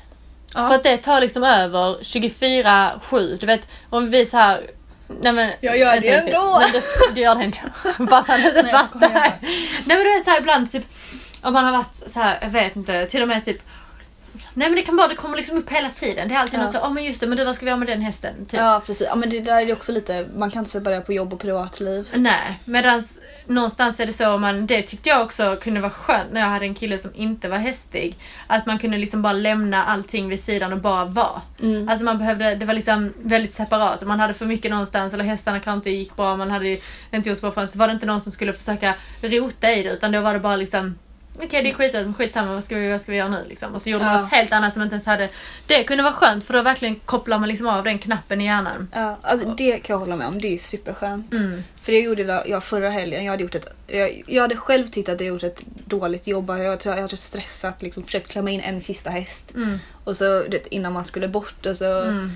Ja. För att det tar liksom över 24-7. Du vet, om vi så här... Nej men, Jag gör det ändå. Men Du, du gör det ändå. Fast han inte fattar. Nej men du vet så här ibland typ, om man har varit så här, jag vet inte, till och med typ Nej men det kan bara, det kommer liksom upp hela tiden. Det är alltid Ja. något så, åh men just det, men du vad ska vi göra med den hästen? Typ. Ja precis, ja, men det där är också lite, man kan inte separera på jobb och privatliv. Nej, medan någonstans är det så, man, det tyckte jag också kunde vara skönt när jag hade en kille som inte var hästig. Att man kunde liksom bara lämna allting vid sidan och bara vara. Mm. Alltså man behövde, det var liksom väldigt separat. Om man hade för mycket någonstans eller hästarna kanske inte gick bra, man hade inte gjort så bra för så var det inte någon som skulle försöka rota i det utan då var det bara liksom Okej det är skit, men skitsamma, vad ska, vi, vad ska vi göra nu liksom? Och så gjorde man Ja. något helt annat som inte ens hade... Det kunde vara skönt för då verkligen kopplar man liksom av den knappen i hjärnan. Ja, alltså det kan jag hålla med om, det är superskönt. Mm. För det gjorde jag- förra helgen. Jag hade, gjort ett, jag, jag hade själv tyckt att jag gjort ett dåligt jobb. Jag, tror jag hade stressat, liksom, försökt klämma in en sista häst. Mm. Och så det, innan man skulle bort och så Mm.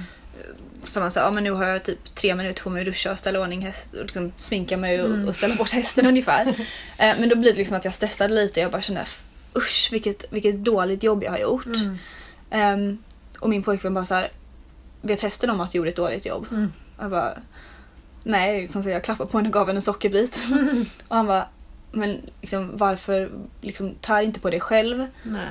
Så man sa, ja men nu har jag typ tre minuter på mig att duscha och ställa ordning häst och liksom sminka mig och, Mm. och ställa bort hästen ungefär. Eh, men då blir det liksom att jag stressade lite. Jag bara kände, usch vilket, vilket dåligt jobb jag har gjort. Mm. Ehm, och min pojkvän bara så här, vet hästen om att du gjorde ett dåligt jobb? Mm. Jag bara, nej, liksom, så jag klappade på henne och gav henne en sockerbit. och han bara, men liksom, varför liksom, tar inte på dig själv? Nej.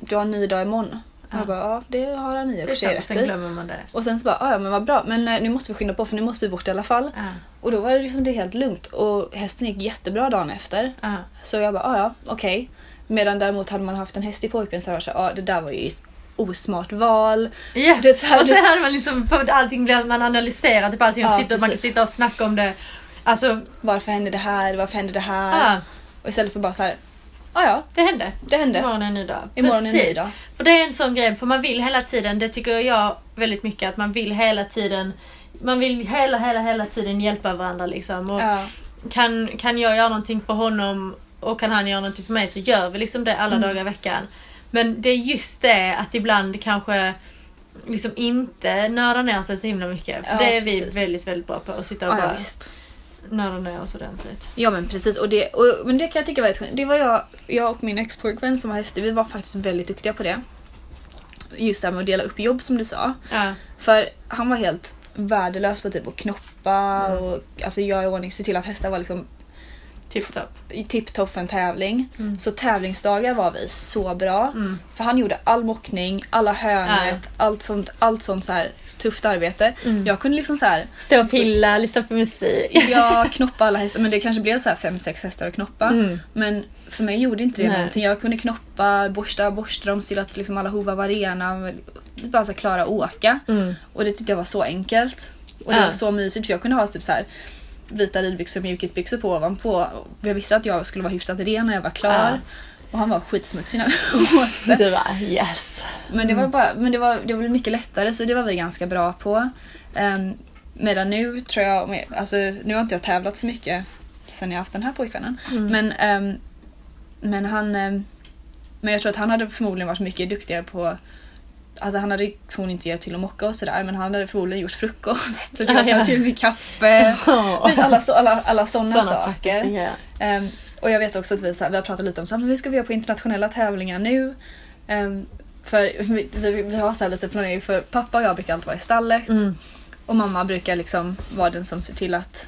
Du har en ny dag imorgon. Ja. Jag bara, ja det har han i och för sig rätt sen glömmer man det. Och sen så bara, "Ah, ja men vad bra, men eh, nu måste vi skynda på för nu måste vi bort i alla fall. Ja. Och då var det liksom det helt lugnt och hästen gick jättebra dagen efter. Ja. Så jag bara, "Ah, ja okej. Medan däremot hade man haft en häst i pojkvän så hade jag så ja det där var ju ett osmart val. Ja, Det här- och sen hade man liksom, för allting man analyserar typ allting och sitter, man kan sitta och snacka om det. Alltså, Varför hände det här? Varför hände det här? Och istället för bara så här, ja ja, det hände. det hände. Imorgon är en ny dag. Imorgon är en ny Precis. dag. För det är en sån grej, för man vill hela tiden, det tycker jag väldigt mycket, att man vill hela tiden man vill hela, hela, hela tiden hjälpa varandra liksom. Och Ja, kan, kan jag göra någonting för honom och kan han göra någonting för mig så gör vi liksom det alla Mm. dagar i veckan. Men det är just det att ibland kanske liksom inte nörda ner sig så himla mycket. För Ja, det är vi precis. väldigt, väldigt bra på. Att sitta och ja bara visst. Nörda ner oss ordentligt. Ja men precis, och det, och, men det kan jag tycka var skönt. Det var jag, jag och min ex-pojkvän som var hästig, vi var faktiskt väldigt duktiga på det. Just det här med att dela upp jobb som du sa. Ja. För han var helt värdelös på typ att knoppa Mm. och alltså, göra ordning, se till att hästar var liksom Tipptopp. tipptopp för en tävling. Mm. Så tävlingsdagar var vi så bra. Mm. För han gjorde all mockning, alla hörnet, allt sånt, allt sånt så här tufft arbete. Mm. Jag kunde liksom så här, Stå och pilla, lyssna på musik. jag knoppa alla hästar men det kanske blev så här fem, sex hästar att knoppa. Mm. Men för mig gjorde inte det Nej. någonting. Jag kunde knoppa, borsta, borsta dem, se till att liksom alla hovar var rena. Bara så klara att åka. Mm. Och det tyckte jag var så enkelt. Och det Ja. var så mysigt för jag kunde ha typ så här vita ridbyxor och mjukisbyxor på ovanpå. Jag visste att jag skulle vara hyfsat ren när jag var klar. Ja. Och han var skitsmutsig när jag åkte. Du bara yes. Men det var bara, men det var, det var mycket lättare så det var vi ganska bra på. Um, medan nu tror jag, alltså nu har inte jag tävlat så mycket sen jag haft den här pojkvännen. Mm. Men, ehm, men han, ehm, men jag tror att han hade förmodligen varit mycket duktigare på Alltså han hade förmodligen inte hjälpt till att mocka och sådär men han hade förmodligen gjort frukost, till Ah, ja. till med kaffe, Åh. alla, så, alla, alla sådana Sådana saker. grejer. Ehm, och jag vet också att vi, så här, vi har pratat lite om så här, men vi ska vi göra på internationella tävlingar nu. Ehm, för vi, vi, vi har så lite planering för pappa och jag brukar alltid vara i stallet Mm. och mamma brukar liksom vara den som ser till att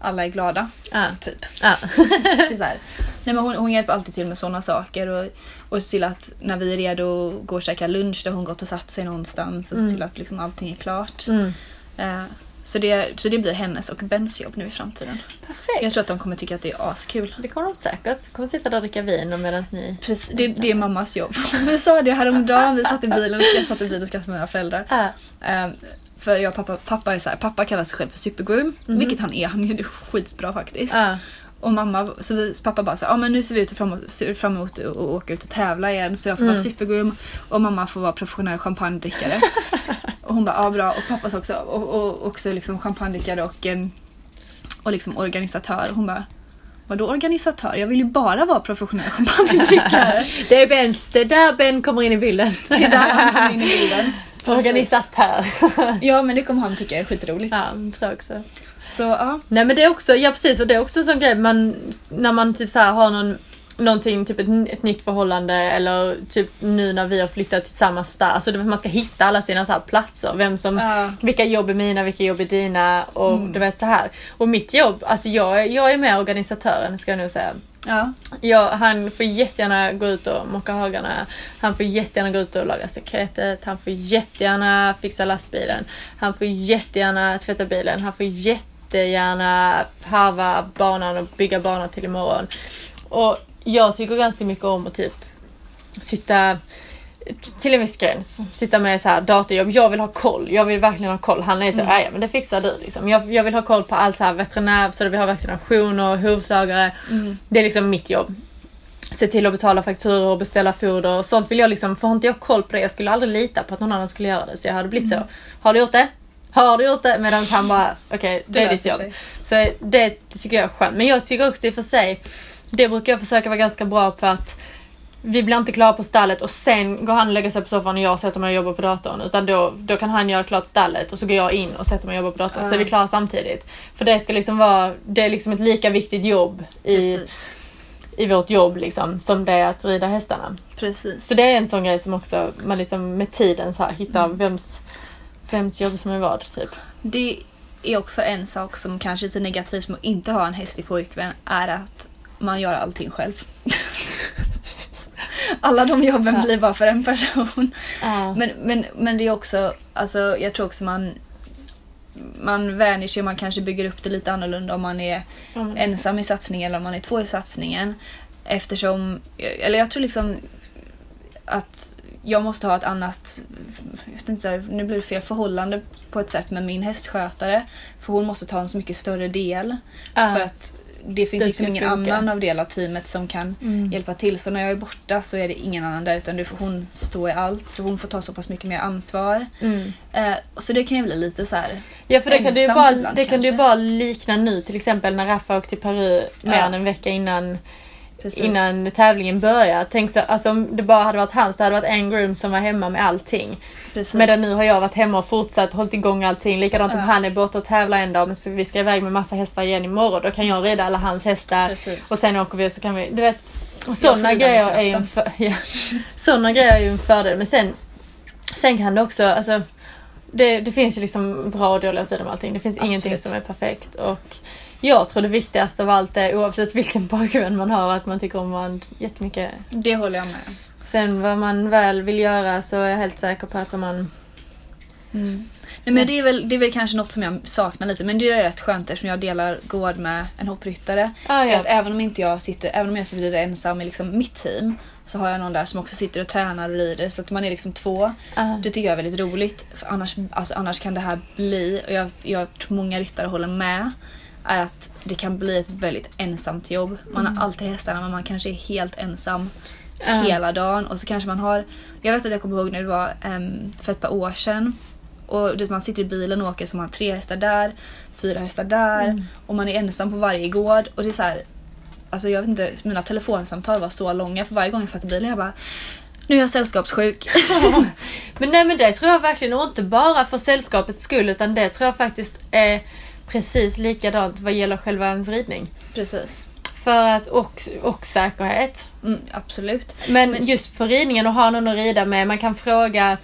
alla är glada. Ja. Typ. Ja. Det är så här. Nej, men hon, hon hjälper alltid till med sådana saker och, och ser till att när vi är redo att gå och käka lunch där hon gått och satt sig någonstans och Mm. se till att liksom allting är klart. Mm. Eh, så, det, så det blir hennes och Bens jobb nu i framtiden. Perfekt. Jag tror att de kommer tycka att det är askul. Det kommer de säkert. Kommer sitta där och dricka vin medan ni... Precis, det, det är mammas jobb. Vi sa det häromdagen, vi satt i bilen, jag satt i bilen och skrattade med mina föräldrar. Ja. Ehm, för jag och pappa, pappa är så här, pappa kallar sig själv för supergroom, Mhm. vilket han är, han är skitbra faktiskt. Ja. Och mamma, så vi, pappa bara så här, ja men nu ser vi ut fram, ser fram emot att åka ut och tävla igen så jag får vara Mm. supergroom och mamma får vara professionell champagnedrickare. och hon bara, ja bra. Och pappa sa också, och, och också liksom champagnedrickare och, em, och liksom organisatör. Hon bara, vadå organisatör? Jag vill ju bara vara professionell champagnedrickare. Det är Bens, det är där Ben kommer in i bilden. det är där han kommer in i bilden. Organisatör. Ja men det kommer han tycka är skitroligt. ja, det tror jag också. Så ja. Nej men det är också, ja precis och det är också en sån grej man, när man typ så har någon Någonting, typ ett, ett nytt förhållande eller typ nu när vi har flyttat till samma stad. Alltså det, man ska hitta alla sina så platser. Vem som, Ja. Vilka jobb är mina, vilka jobb är dina och Mm. du vet så här. Och mitt jobb, alltså jag, jag är mer organisatören ska jag nog säga. Ja. Ja, han får jättegärna gå ut och mocka hagarna. Han får jättegärna gå ut och laga sekretet. Han får jättegärna fixa lastbilen. Han får jättegärna tvätta bilen. Han får jättegärna harva banan och bygga banan till imorgon. Och jag tycker ganska mycket om att typ sitta till en viss gräns. Sitta med så här datorjobb. Jag vill ha koll. Jag vill verkligen ha koll. Han är så, Mm. mm. men det fixar du liksom. Jag, jag vill ha koll på allt så här veterinär, så att vi har vaccinationer, hovslagare. Mm. Det är liksom mitt jobb. Se till att betala fakturor och beställa foder och sånt vill jag liksom, får inte jag koll på det, jag skulle aldrig lita på att någon annan skulle göra det. Så jag hade blivit Mm. så, har du gjort det? Har du gjort det? Medan han bara, okej det, är ditt jobb. sig. Så det tycker jag är skönt. Men jag tycker också i och för sig, det brukar jag försöka vara ganska bra på att vi blir inte klara på stallet och sen går han och lägger sig på soffan och jag sätter mig och jobbar på datorn. Utan då, då kan han göra klart stallet och så går jag in och sätter mig och jobbar på datorn. Så Ja. är vi klara samtidigt. För det ska liksom vara, det är liksom ett lika viktigt jobb i, Precis. i vårt jobb liksom, som det är att rida hästarna. Precis. Så det är en sån grej som också man liksom med tiden så här hittar Mm. vems, vems jobb som är vad typ. Det är också en sak som kanske är lite negativt med att inte ha en hästig pojkvän är att man gör allting själv. Alla de jobben Ja. blir bara för en person. Ja. Men, men, men det är också, alltså jag tror också man man vänjer sig och man kanske bygger upp det lite annorlunda om man är men- ensam i satsningen eller om man är två i satsningen. Eftersom, eller jag tror liksom att jag måste ha ett annat, jag vet inte, nu blir det fel, förhållande på ett sätt med min hästskötare. För hon måste ta en så mycket större del. Ja. För att det finns Det liksom ingen funka. annan av del av teamet som kan Mm. hjälpa till. Så när jag är borta så är det ingen annan där utan det får hon stå i allt. Så hon får ta så pass mycket mer ansvar. Mm. Eh, så det kan ju bli lite så här. Ja för det kan, du bara, ibland det kan du bara likna nu till exempel när Raffa åkte till Peru mer Ja. än en vecka innan, Precis. innan tävlingen började. Tänk så, alltså, om det bara hade varit han så hade det varit en groom som var hemma med allting. Precis. Medan nu har jag varit hemma och fortsatt hållit igång allting. Likadant om Ja. han är borta och tävlar en dag men vi ska iväg med massa hästar igen imorgon. Då kan jag rida alla hans hästar Precis. och sen åker vi och så kan vi, du vet. Sådana grejer, är en för, ja, såna grejer är ju en fördel. Men sen, sen kan det också, alltså det, det finns ju liksom bra och dåliga sidor med allting. Det finns ingenting Absolut. som är perfekt. Och jag tror det viktigaste av allt är oavsett vilken pojkvän man har att man tycker om varandra jättemycket. Det håller jag med. Sen vad man väl vill göra så är jag helt säker på att om man... Nej, men det, är väl, det är väl kanske något som jag saknar lite men det är rätt skönt eftersom jag delar gård med en hoppryttare. Ah, ja. Att även om inte jag sitter, även om jag sitter ensam i liksom mitt team så har jag någon där som också sitter och tränar och rider så att man är liksom två. Ah. Det tycker jag är väldigt roligt för annars, alltså, annars kan det här bli, och jag, jag tror många ryttare håller med, är att det kan bli ett väldigt ensamt jobb. Man har alltid hästarna men man kanske är helt ensam Ja. hela dagen. Och så kanske man har, jag vet att jag kommer ihåg när det var em, för ett par år sedan. Och du vet, man sitter i bilen och åker man har tre hästar där, fyra hästar där. Och man är ensam på varje gård. Och det är så här, alltså jag vet inte, mina telefonsamtal var så långa för varje gång jag satt i bilen jag bara nu är jag sällskapssjuk. Men nej men det tror jag verkligen, och inte bara för sällskapets skull utan det tror jag faktiskt är precis likadant vad gäller själva ens ridning. Precis. För att, och, och säkerhet. Mm, absolut. Men just för ridningen och ha någon att rida med, man kan fråga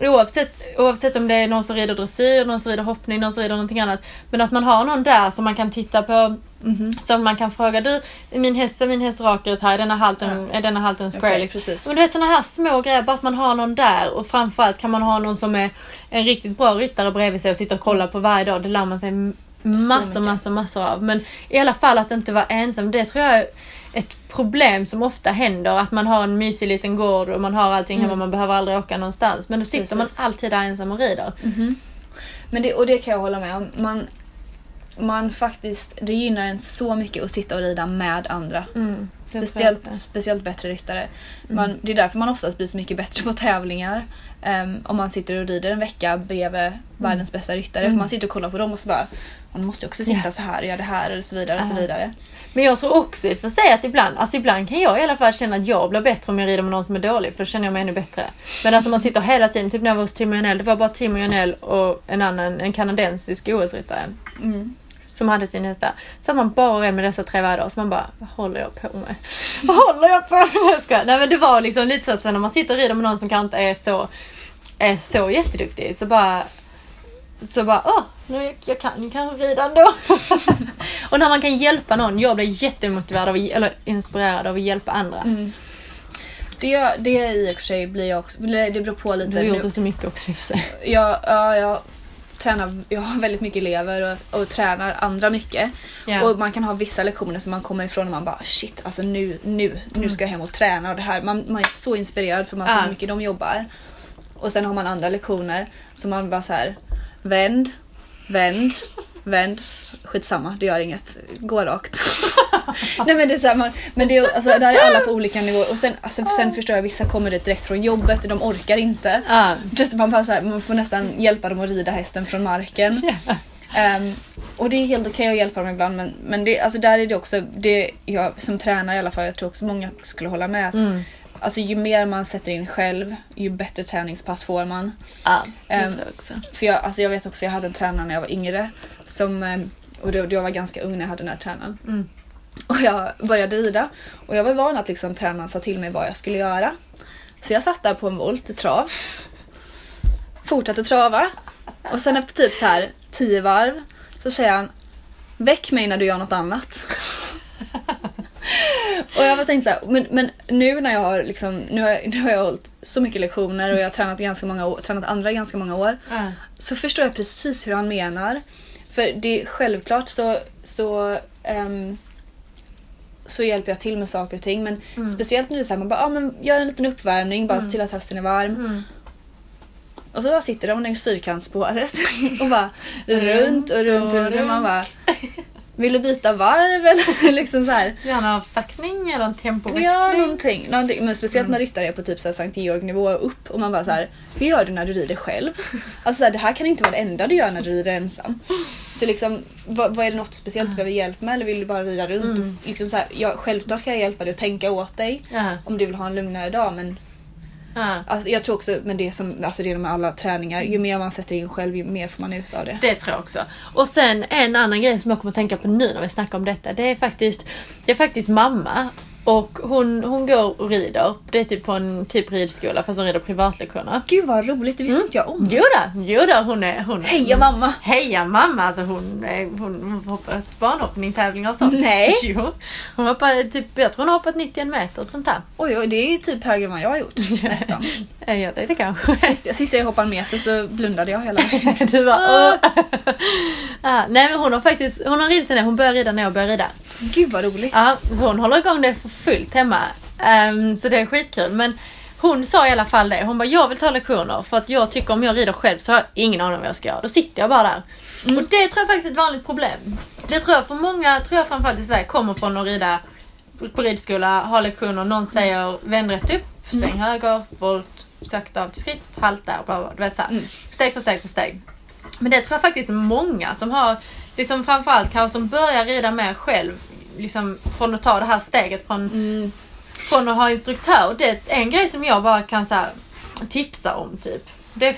Oavsett, oavsett om det är någon som rider dressyr, någon som rider hoppning, någon som rider någonting annat. Men att man har någon där som man kan titta på. Mhm. Som man kan fråga, du min häst, är min häst rak ut här, är denna halten, är denna halten square? Okej, liksom. Men du vet sådana här små grejer, bara att man har någon där och framförallt kan man ha någon som är en riktigt bra ryttare bredvid sig och sitter och kollar på varje dag. Det lär man sig massor, massor, massor av. Men i alla fall att inte vara ensam, det tror jag är ett problem som ofta händer. Att man har en mysig liten gård och man har allting hemma, man behöver aldrig åka någonstans. Men då sitter man Precis. alltid där ensam och rider. Men det, och det kan jag hålla med om. Man, man faktiskt, det gynnar en så mycket att sitta och rida med andra. Mm, Speciellt, speciellt bättre ryttare. Man, det är därför man oftast blir så mycket bättre på tävlingar. Ehm, om man sitter och rider en vecka bredvid världens bästa ryttare. För man sitter och kollar på dem och så bara man måste också sitta Ja. så här och göra det här och så vidare. och så Ja. vidare. Men jag tror också i och för sig att ibland, alltså ibland kan jag i alla fall känna att jag blir bättre om jag rider med någon som är dålig för då känner jag mig ännu bättre. Men alltså man sitter hela tiden, typ när jag var hos Timo Janell, det var bara Timo Janell och en annan, en kanadensisk OS-ryttare Mm. Som hade sin häst där. Så att man bara är med dessa tre varje dag så man bara, vad håller jag på med? vad håller jag på med? Nej, jag men det var liksom lite så sen när man sitter och rider med någon som kanske inte är så, är så jätteduktig så bara så bara, åh, nu, jag kan ju kanske rida ändå. och när man kan hjälpa någon, jag blir jättemotiverad av, eller inspirerad av att hjälpa andra. Mm. Det, det i och för sig blir jag också, det beror på lite. Du har gjort det så mycket också i och för sig. jag, ja, jag tränar, jag har väldigt mycket elever och, och tränar andra mycket. Ja. Och man kan ha vissa lektioner som man kommer ifrån och man bara shit, alltså nu, nu, nu ska jag hem och träna och det här. Man, man är så inspirerad för man ser hur mycket de jobbar. Och sen har man andra lektioner som man bara så här vänd, vänd, vänd. Skitsamma, det gör inget. Gå rakt. Nej men det är så här, man, men det är, alltså, där är alla på olika nivåer och sen, alltså, sen förstår jag vissa kommer dit direkt från jobbet och de orkar inte. Vet, Man, bara så här, man får nästan hjälpa dem att rida hästen från marken. Ja. Ehm, och det är helt okej att hjälpa dem ibland men, men det, alltså där är det också, det, jag som tränare i alla fall, jag tror också många skulle hålla med att Mm. Alltså, ju mer man sätter in själv ju bättre träningspass får man. Ja, det Ehm, tror jag också. För jag, alltså, jag vet också, jag hade en tränare när jag var yngre som, ehm, och då, då jag var ganska ung när jag hade den här tränaren. Mm. Och jag började rida och jag var van att liksom, tränaren sa till mig vad jag skulle göra. Så jag satt där på en volt i trav. Fortsatte trava. Och sen efter typ så här tio varv så säger han Väck mig när du gör något annat. och jag var tänkt så här, men, men nu när jag har liksom, nu har jag, nu har jag hållit så mycket lektioner och jag har tränat, ganska många år, tränat andra ganska många år Ja. så förstår jag precis hur han menar. För det är självklart så, så, ehm, så hjälper jag till med saker och ting. Men Mm. speciellt när det är så här, man bara, ah, men gör en liten uppvärmning bara så till att hästen är varm. Mm. Och så bara sitter de längs fyrkantsspåret och bara runt och runt, runt, runt. Man bara, vill du byta varv eller liksom så här. En avsaktning eller en tempoväxling. Ja, någonting. någonting. Men speciellt när ryttare är på typ så här Sankt Georg-nivå och upp och man bara så här, hur gör du när du rider själv? Alltså så här, det här kan inte vara det enda du gör när du rider ensam. Så liksom, vad, vad är det något speciellt du behöver hjälp med eller vill du bara rida runt? Mm. Och liksom så här, ja, självklart kan jag hjälpa dig att tänka åt dig Ja. om du vill ha en lugnare dag men Ja. alltså, jag tror också, men det är som alltså det är med alla träningar, ju mer man sätter in själv ju mer får man ut av det. Det tror jag också. Och sen en annan grej som jag kommer att tänka på nu när vi snackar om detta. Det är faktiskt, det är faktiskt mamma Och hon, hon går och rider. Det är typ på en typ ridskola fast hon rider privatlektioner. Gud vad roligt, det visste inte jag om. Jo då, jo då, hon är... Hon, Heja mamma! Heja mamma! Alltså hon, hon, hon hoppar banhoppning, tävlingar och sånt. Nej. Jo. Hon hoppar typ, jag tror hon har hoppat 91 meter och sånt där. Oj, oj, det är ju typ högre än vad jag har gjort. Nästan. Ja, det är det kanske. Sist, sist jag hoppade en meter så blundade jag hela vägen. Du bara, åh. ah, nej men hon har faktiskt, hon har ridit den där, hon börjar rida när jag börjar rida. Gud vad roligt. Ja, så hon håller igång det för fullt hemma. Ehm, så det är skitkul. Men hon sa i alla fall det. Hon bara, jag vill ta lektioner för att jag tycker om jag rider själv så har jag ingen aning om vad jag ska göra. Då sitter jag bara där. Och det tror jag faktiskt är ett vanligt problem. Det tror jag för många, tror jag framförallt i Sverige, kommer från att rida på ridskola, ha lektioner, någon säger vänd rätt upp, sväng höger, volt, sakta av till skritt, halt där, bla bla, du vet såhär. Mm. Steg för steg för steg. Men det tror jag faktiskt många som har, liksom framförallt kanske som börjar rida mer själv, liksom från att ta det här steget från, Mm. från att ha instruktör. Det är en grej som jag bara kan så här, tipsa om typ. Det är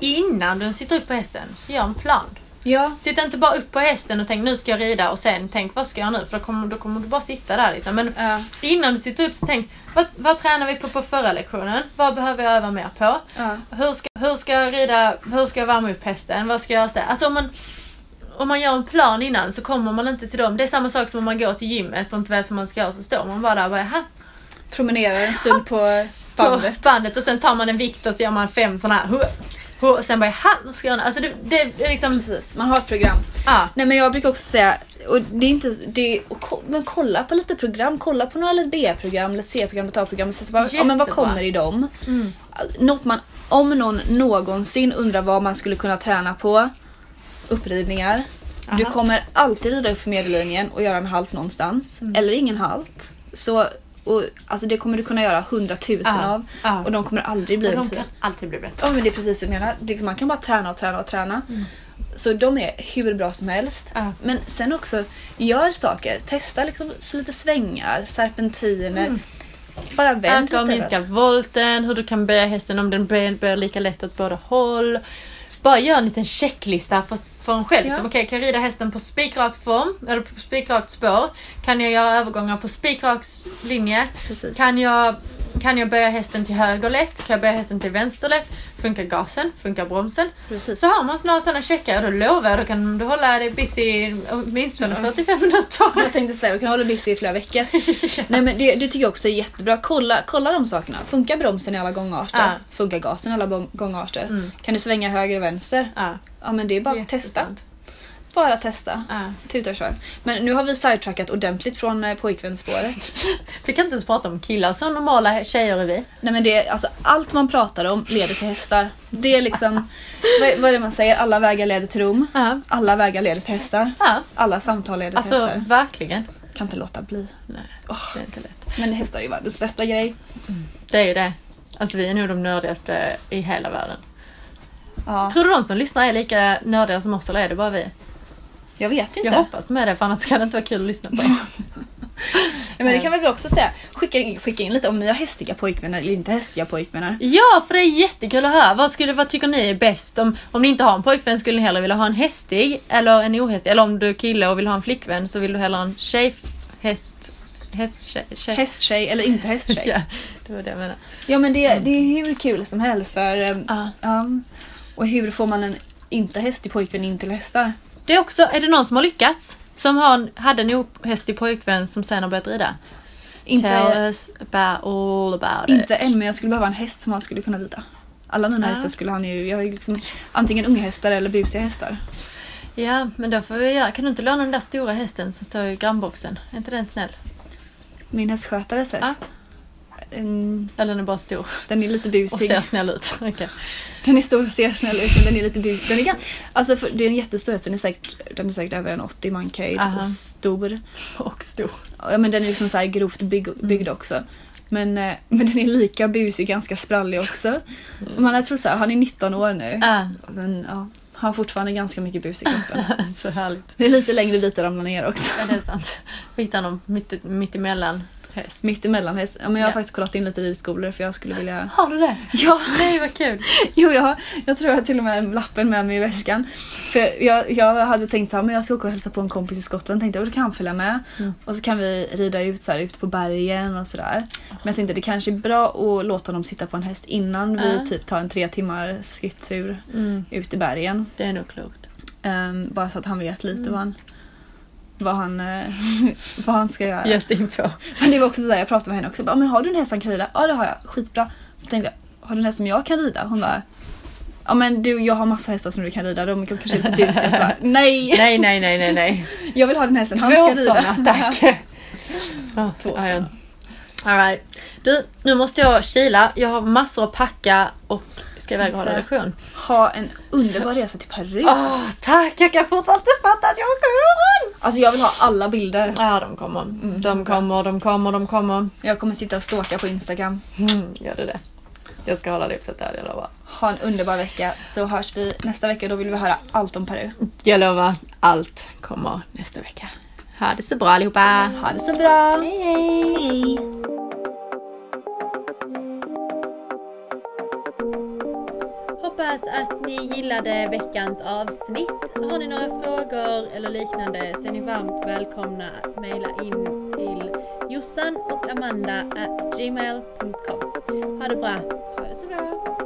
innan du sitter upp på hästen, så gör en plan. Ja, Sitt inte bara upp på hästen och tänk nu ska jag rida och sen tänk vad ska jag nu? För då kommer, då kommer du bara sitta där liksom. Men ja, innan du sitter upp så tänk vad, vad tränar vi på på förra lektionen? Vad behöver jag öva mer på? ja. Hur ska, hur ska jag rida, hur ska jag värma upp hästen? Vad ska jag säga? Alltså om man, om man gör en plan innan så kommer man inte till dem. Det är samma sak som om man går till gymmet och inte vet vad man ska göra så står man bara där och bara "Jaha, Promenerar en stund på på bandet. bandet och sen tar man en vikt och så gör man fem sådana här. Och sen bara jaha, nu ska jag... Alltså det, det är liksom... Precis, man har ett program. Ja. Nej men jag brukar också säga, och det är inte, det är, men kolla på lite program, kolla på några Let's B-program, Let's C-program, Let's A-program. Så bara, ja, men vad kommer i dem? Mm. Något man, om någon någonsin undrar vad man skulle kunna träna på, uppridningar. Du Aha. kommer alltid rida upp för medellinjen och göra en halt någonstans. Mm. Eller ingen halt. Så, och, alltså det kommer du kunna göra hundratusen av. ja. Och de kommer aldrig bli Och de kan alltid bli bättre. Ja men det är precis det jag menar. Det man kan bara träna och träna och träna. Så de är hur bra som helst. Ja. Men sen också, gör saker. Testa liksom lite svängar, serpentiner. Bara vänd Öka och minska volten, hur du kan böja hästen om den böjer lika lätt åt båda håll. Bara gör en liten checklista för, för en själv. Ja. Liksom. Okej, kan jag rida hästen på spikrakt form, eller på spikrakt spår? Kan jag göra övergångar på spikrakt linje? Precis. Kan jag, kan jag böja hästen till höger lätt? Kan jag böja hästen till vänster lätt? Funkar gasen? Funkar bromsen? Precis. Så har man några sådana checkar och då lovar jag, då kan du hålla dig busy åtminstone 45 minuter. Jag tänkte säga, vi kan hålla busy i flera veckor. Nej men det, det tycker jag också är jättebra. Kolla, kolla de sakerna. Funkar bromsen i alla gångarter? Ja. Funkar gasen i alla gångarter? Mm. Kan du svänga höger och vänster? Ja, Ja men det är bara att testa. Bara testa. Ja. Tuta och kör. Men nu har vi sidetrackat ordentligt från eh, pojkvänsspåret. Vi kan inte ens prata om killar, så normala tjejer är vi. Nej men det är, alltså, allt man pratar om leder till hästar. Det är liksom, vad, vad är det man säger? Alla vägar leder till Rom. Ja. Alla vägar leder till hästar. Ja, Alla samtal leder till alltså hästar. verkligen. Kan inte låta bli. Nej, det är inte lätt. Men hästar är ju världens bästa grej. Det är ju det. Alltså vi är nog de nördigaste i hela världen. Ja, Tror du de som lyssnar är lika nördiga som oss eller är det bara vi? Jag vet inte. Jag hoppas med det för annars kan det inte vara kul att lyssna på. Ja, men det kan vi väl också säga. Skicka in, skicka in lite om ni har hästiga pojkvänner eller inte hästiga pojkvänner. Ja, för det är jättekul att höra. Vad, skulle, vad tycker ni är bäst? Om, om ni inte har en pojkvän skulle ni hellre vilja ha en hästig eller en ohästig? Eller om du är kille och vill ha en flickvän så vill du hellre ha en tjejhäst... Häst, tjej, tjej. Hästtjej eller inte hästtjej. Ja, det var det jag menade. Ja men det, det är hur kul som helst för... ehm, Ja. ja. Och hur får man en inte hästig pojkvän in till hästar? Det är också, är det någon som har lyckats? Som har, hade en ohästig pojkvän som sen har börjat rida? Inte, Tell us about all about inte it. än men jag skulle behöva en häst som han skulle kunna rida. Alla mina Ja. hästar skulle han ju, jag har ju liksom antingen unghästar eller busiga hästar. Ja, men då får vi göra. Kan du inte låna den där stora hästen som står i grannboxen? Är inte den snäll? Min hästskötares häst. En- Eller den är bara stor den är lite och busig. ser snäll ut. Okej. Den är stor och ser snäll ut men den är lite busig. Den är, alltså för, det är en jättestor häst, den är säkert, den är säkert över en 80 mankade Aha. och stor. Och stor. Ja men den är liksom så här grovt bygg, byggd också. Men, eh, men den är lika busig, ganska sprallig också. Och man, tror så här, han är 19 år nu. Ah, Men ja, har fortfarande ganska mycket bus i kroppen. så härligt. Det är lite längre dit att ramla ner också. Ja, det är sant. Får hitta någon mitt, mitt emellan. Häst. Mitt emellan häst. Ja, men jag har Ja. faktiskt kollat in lite ridskolor för jag skulle vilja... Har du det? Ja, Nej vad kul. jo jag, jag tror jag har till och med lappen med mig i väskan. För jag, jag hade tänkt men jag ska åka och hälsa på en kompis i Skottland. Tänkte jag, då kan han följa med. Mm. Och så kan vi rida ut så här, ut på bergen och sådär. Men jag tänkte det kanske är bra att låta honom sitta på en häst innan vi Ja. typ tar en tre timmar skritttur Mm, ut i bergen. det är nog klokt. Ehm, bara så att han vet lite Mm. vad han vad han, eh, vad han ska göra. Ge sig in på. Men det var också där jag pratade med henne också. Bara, men har du en häst han kan rida? Ja det har jag. Skitbra. Så tänkte jag, har du en häst som jag kan rida? Hon bara, ja men du jag har massa hästar som du kan rida. De kanske är lite busiga. Så bara, nej! Nej, nej, nej, nej, nej. Jag vill ha den hästen han ska rida. sådana, tack. Ja, Två sådana. All right. Du, nu måste jag kila. Jag har massor att packa och ska iväg och hålla lektion. Ha en underbar resa till Peru. Åh, tack! Jag kan fortfarande inte fatta att jag imorgon! Alltså jag vill ha alla bilder. Ja, de kommer. Mm, de kommer, de kommer, de kommer. Jag kommer sitta och stalka på Instagram. Mm, gör det det? Jag ska hålla uppsatt där, jag lovar. Ha en underbar vecka så hörs vi nästa vecka. Då vill vi höra allt om Peru. Jag lovar, allt kommer nästa vecka. Ha det så bra allihopa! Ha det så bra! Hej, hej! Hoppas att ni gillade veckans avsnitt. Har ni några frågor eller liknande så är ni varmt välkomna att mejla in till jossan och amanda at gmail.com. Ha det bra!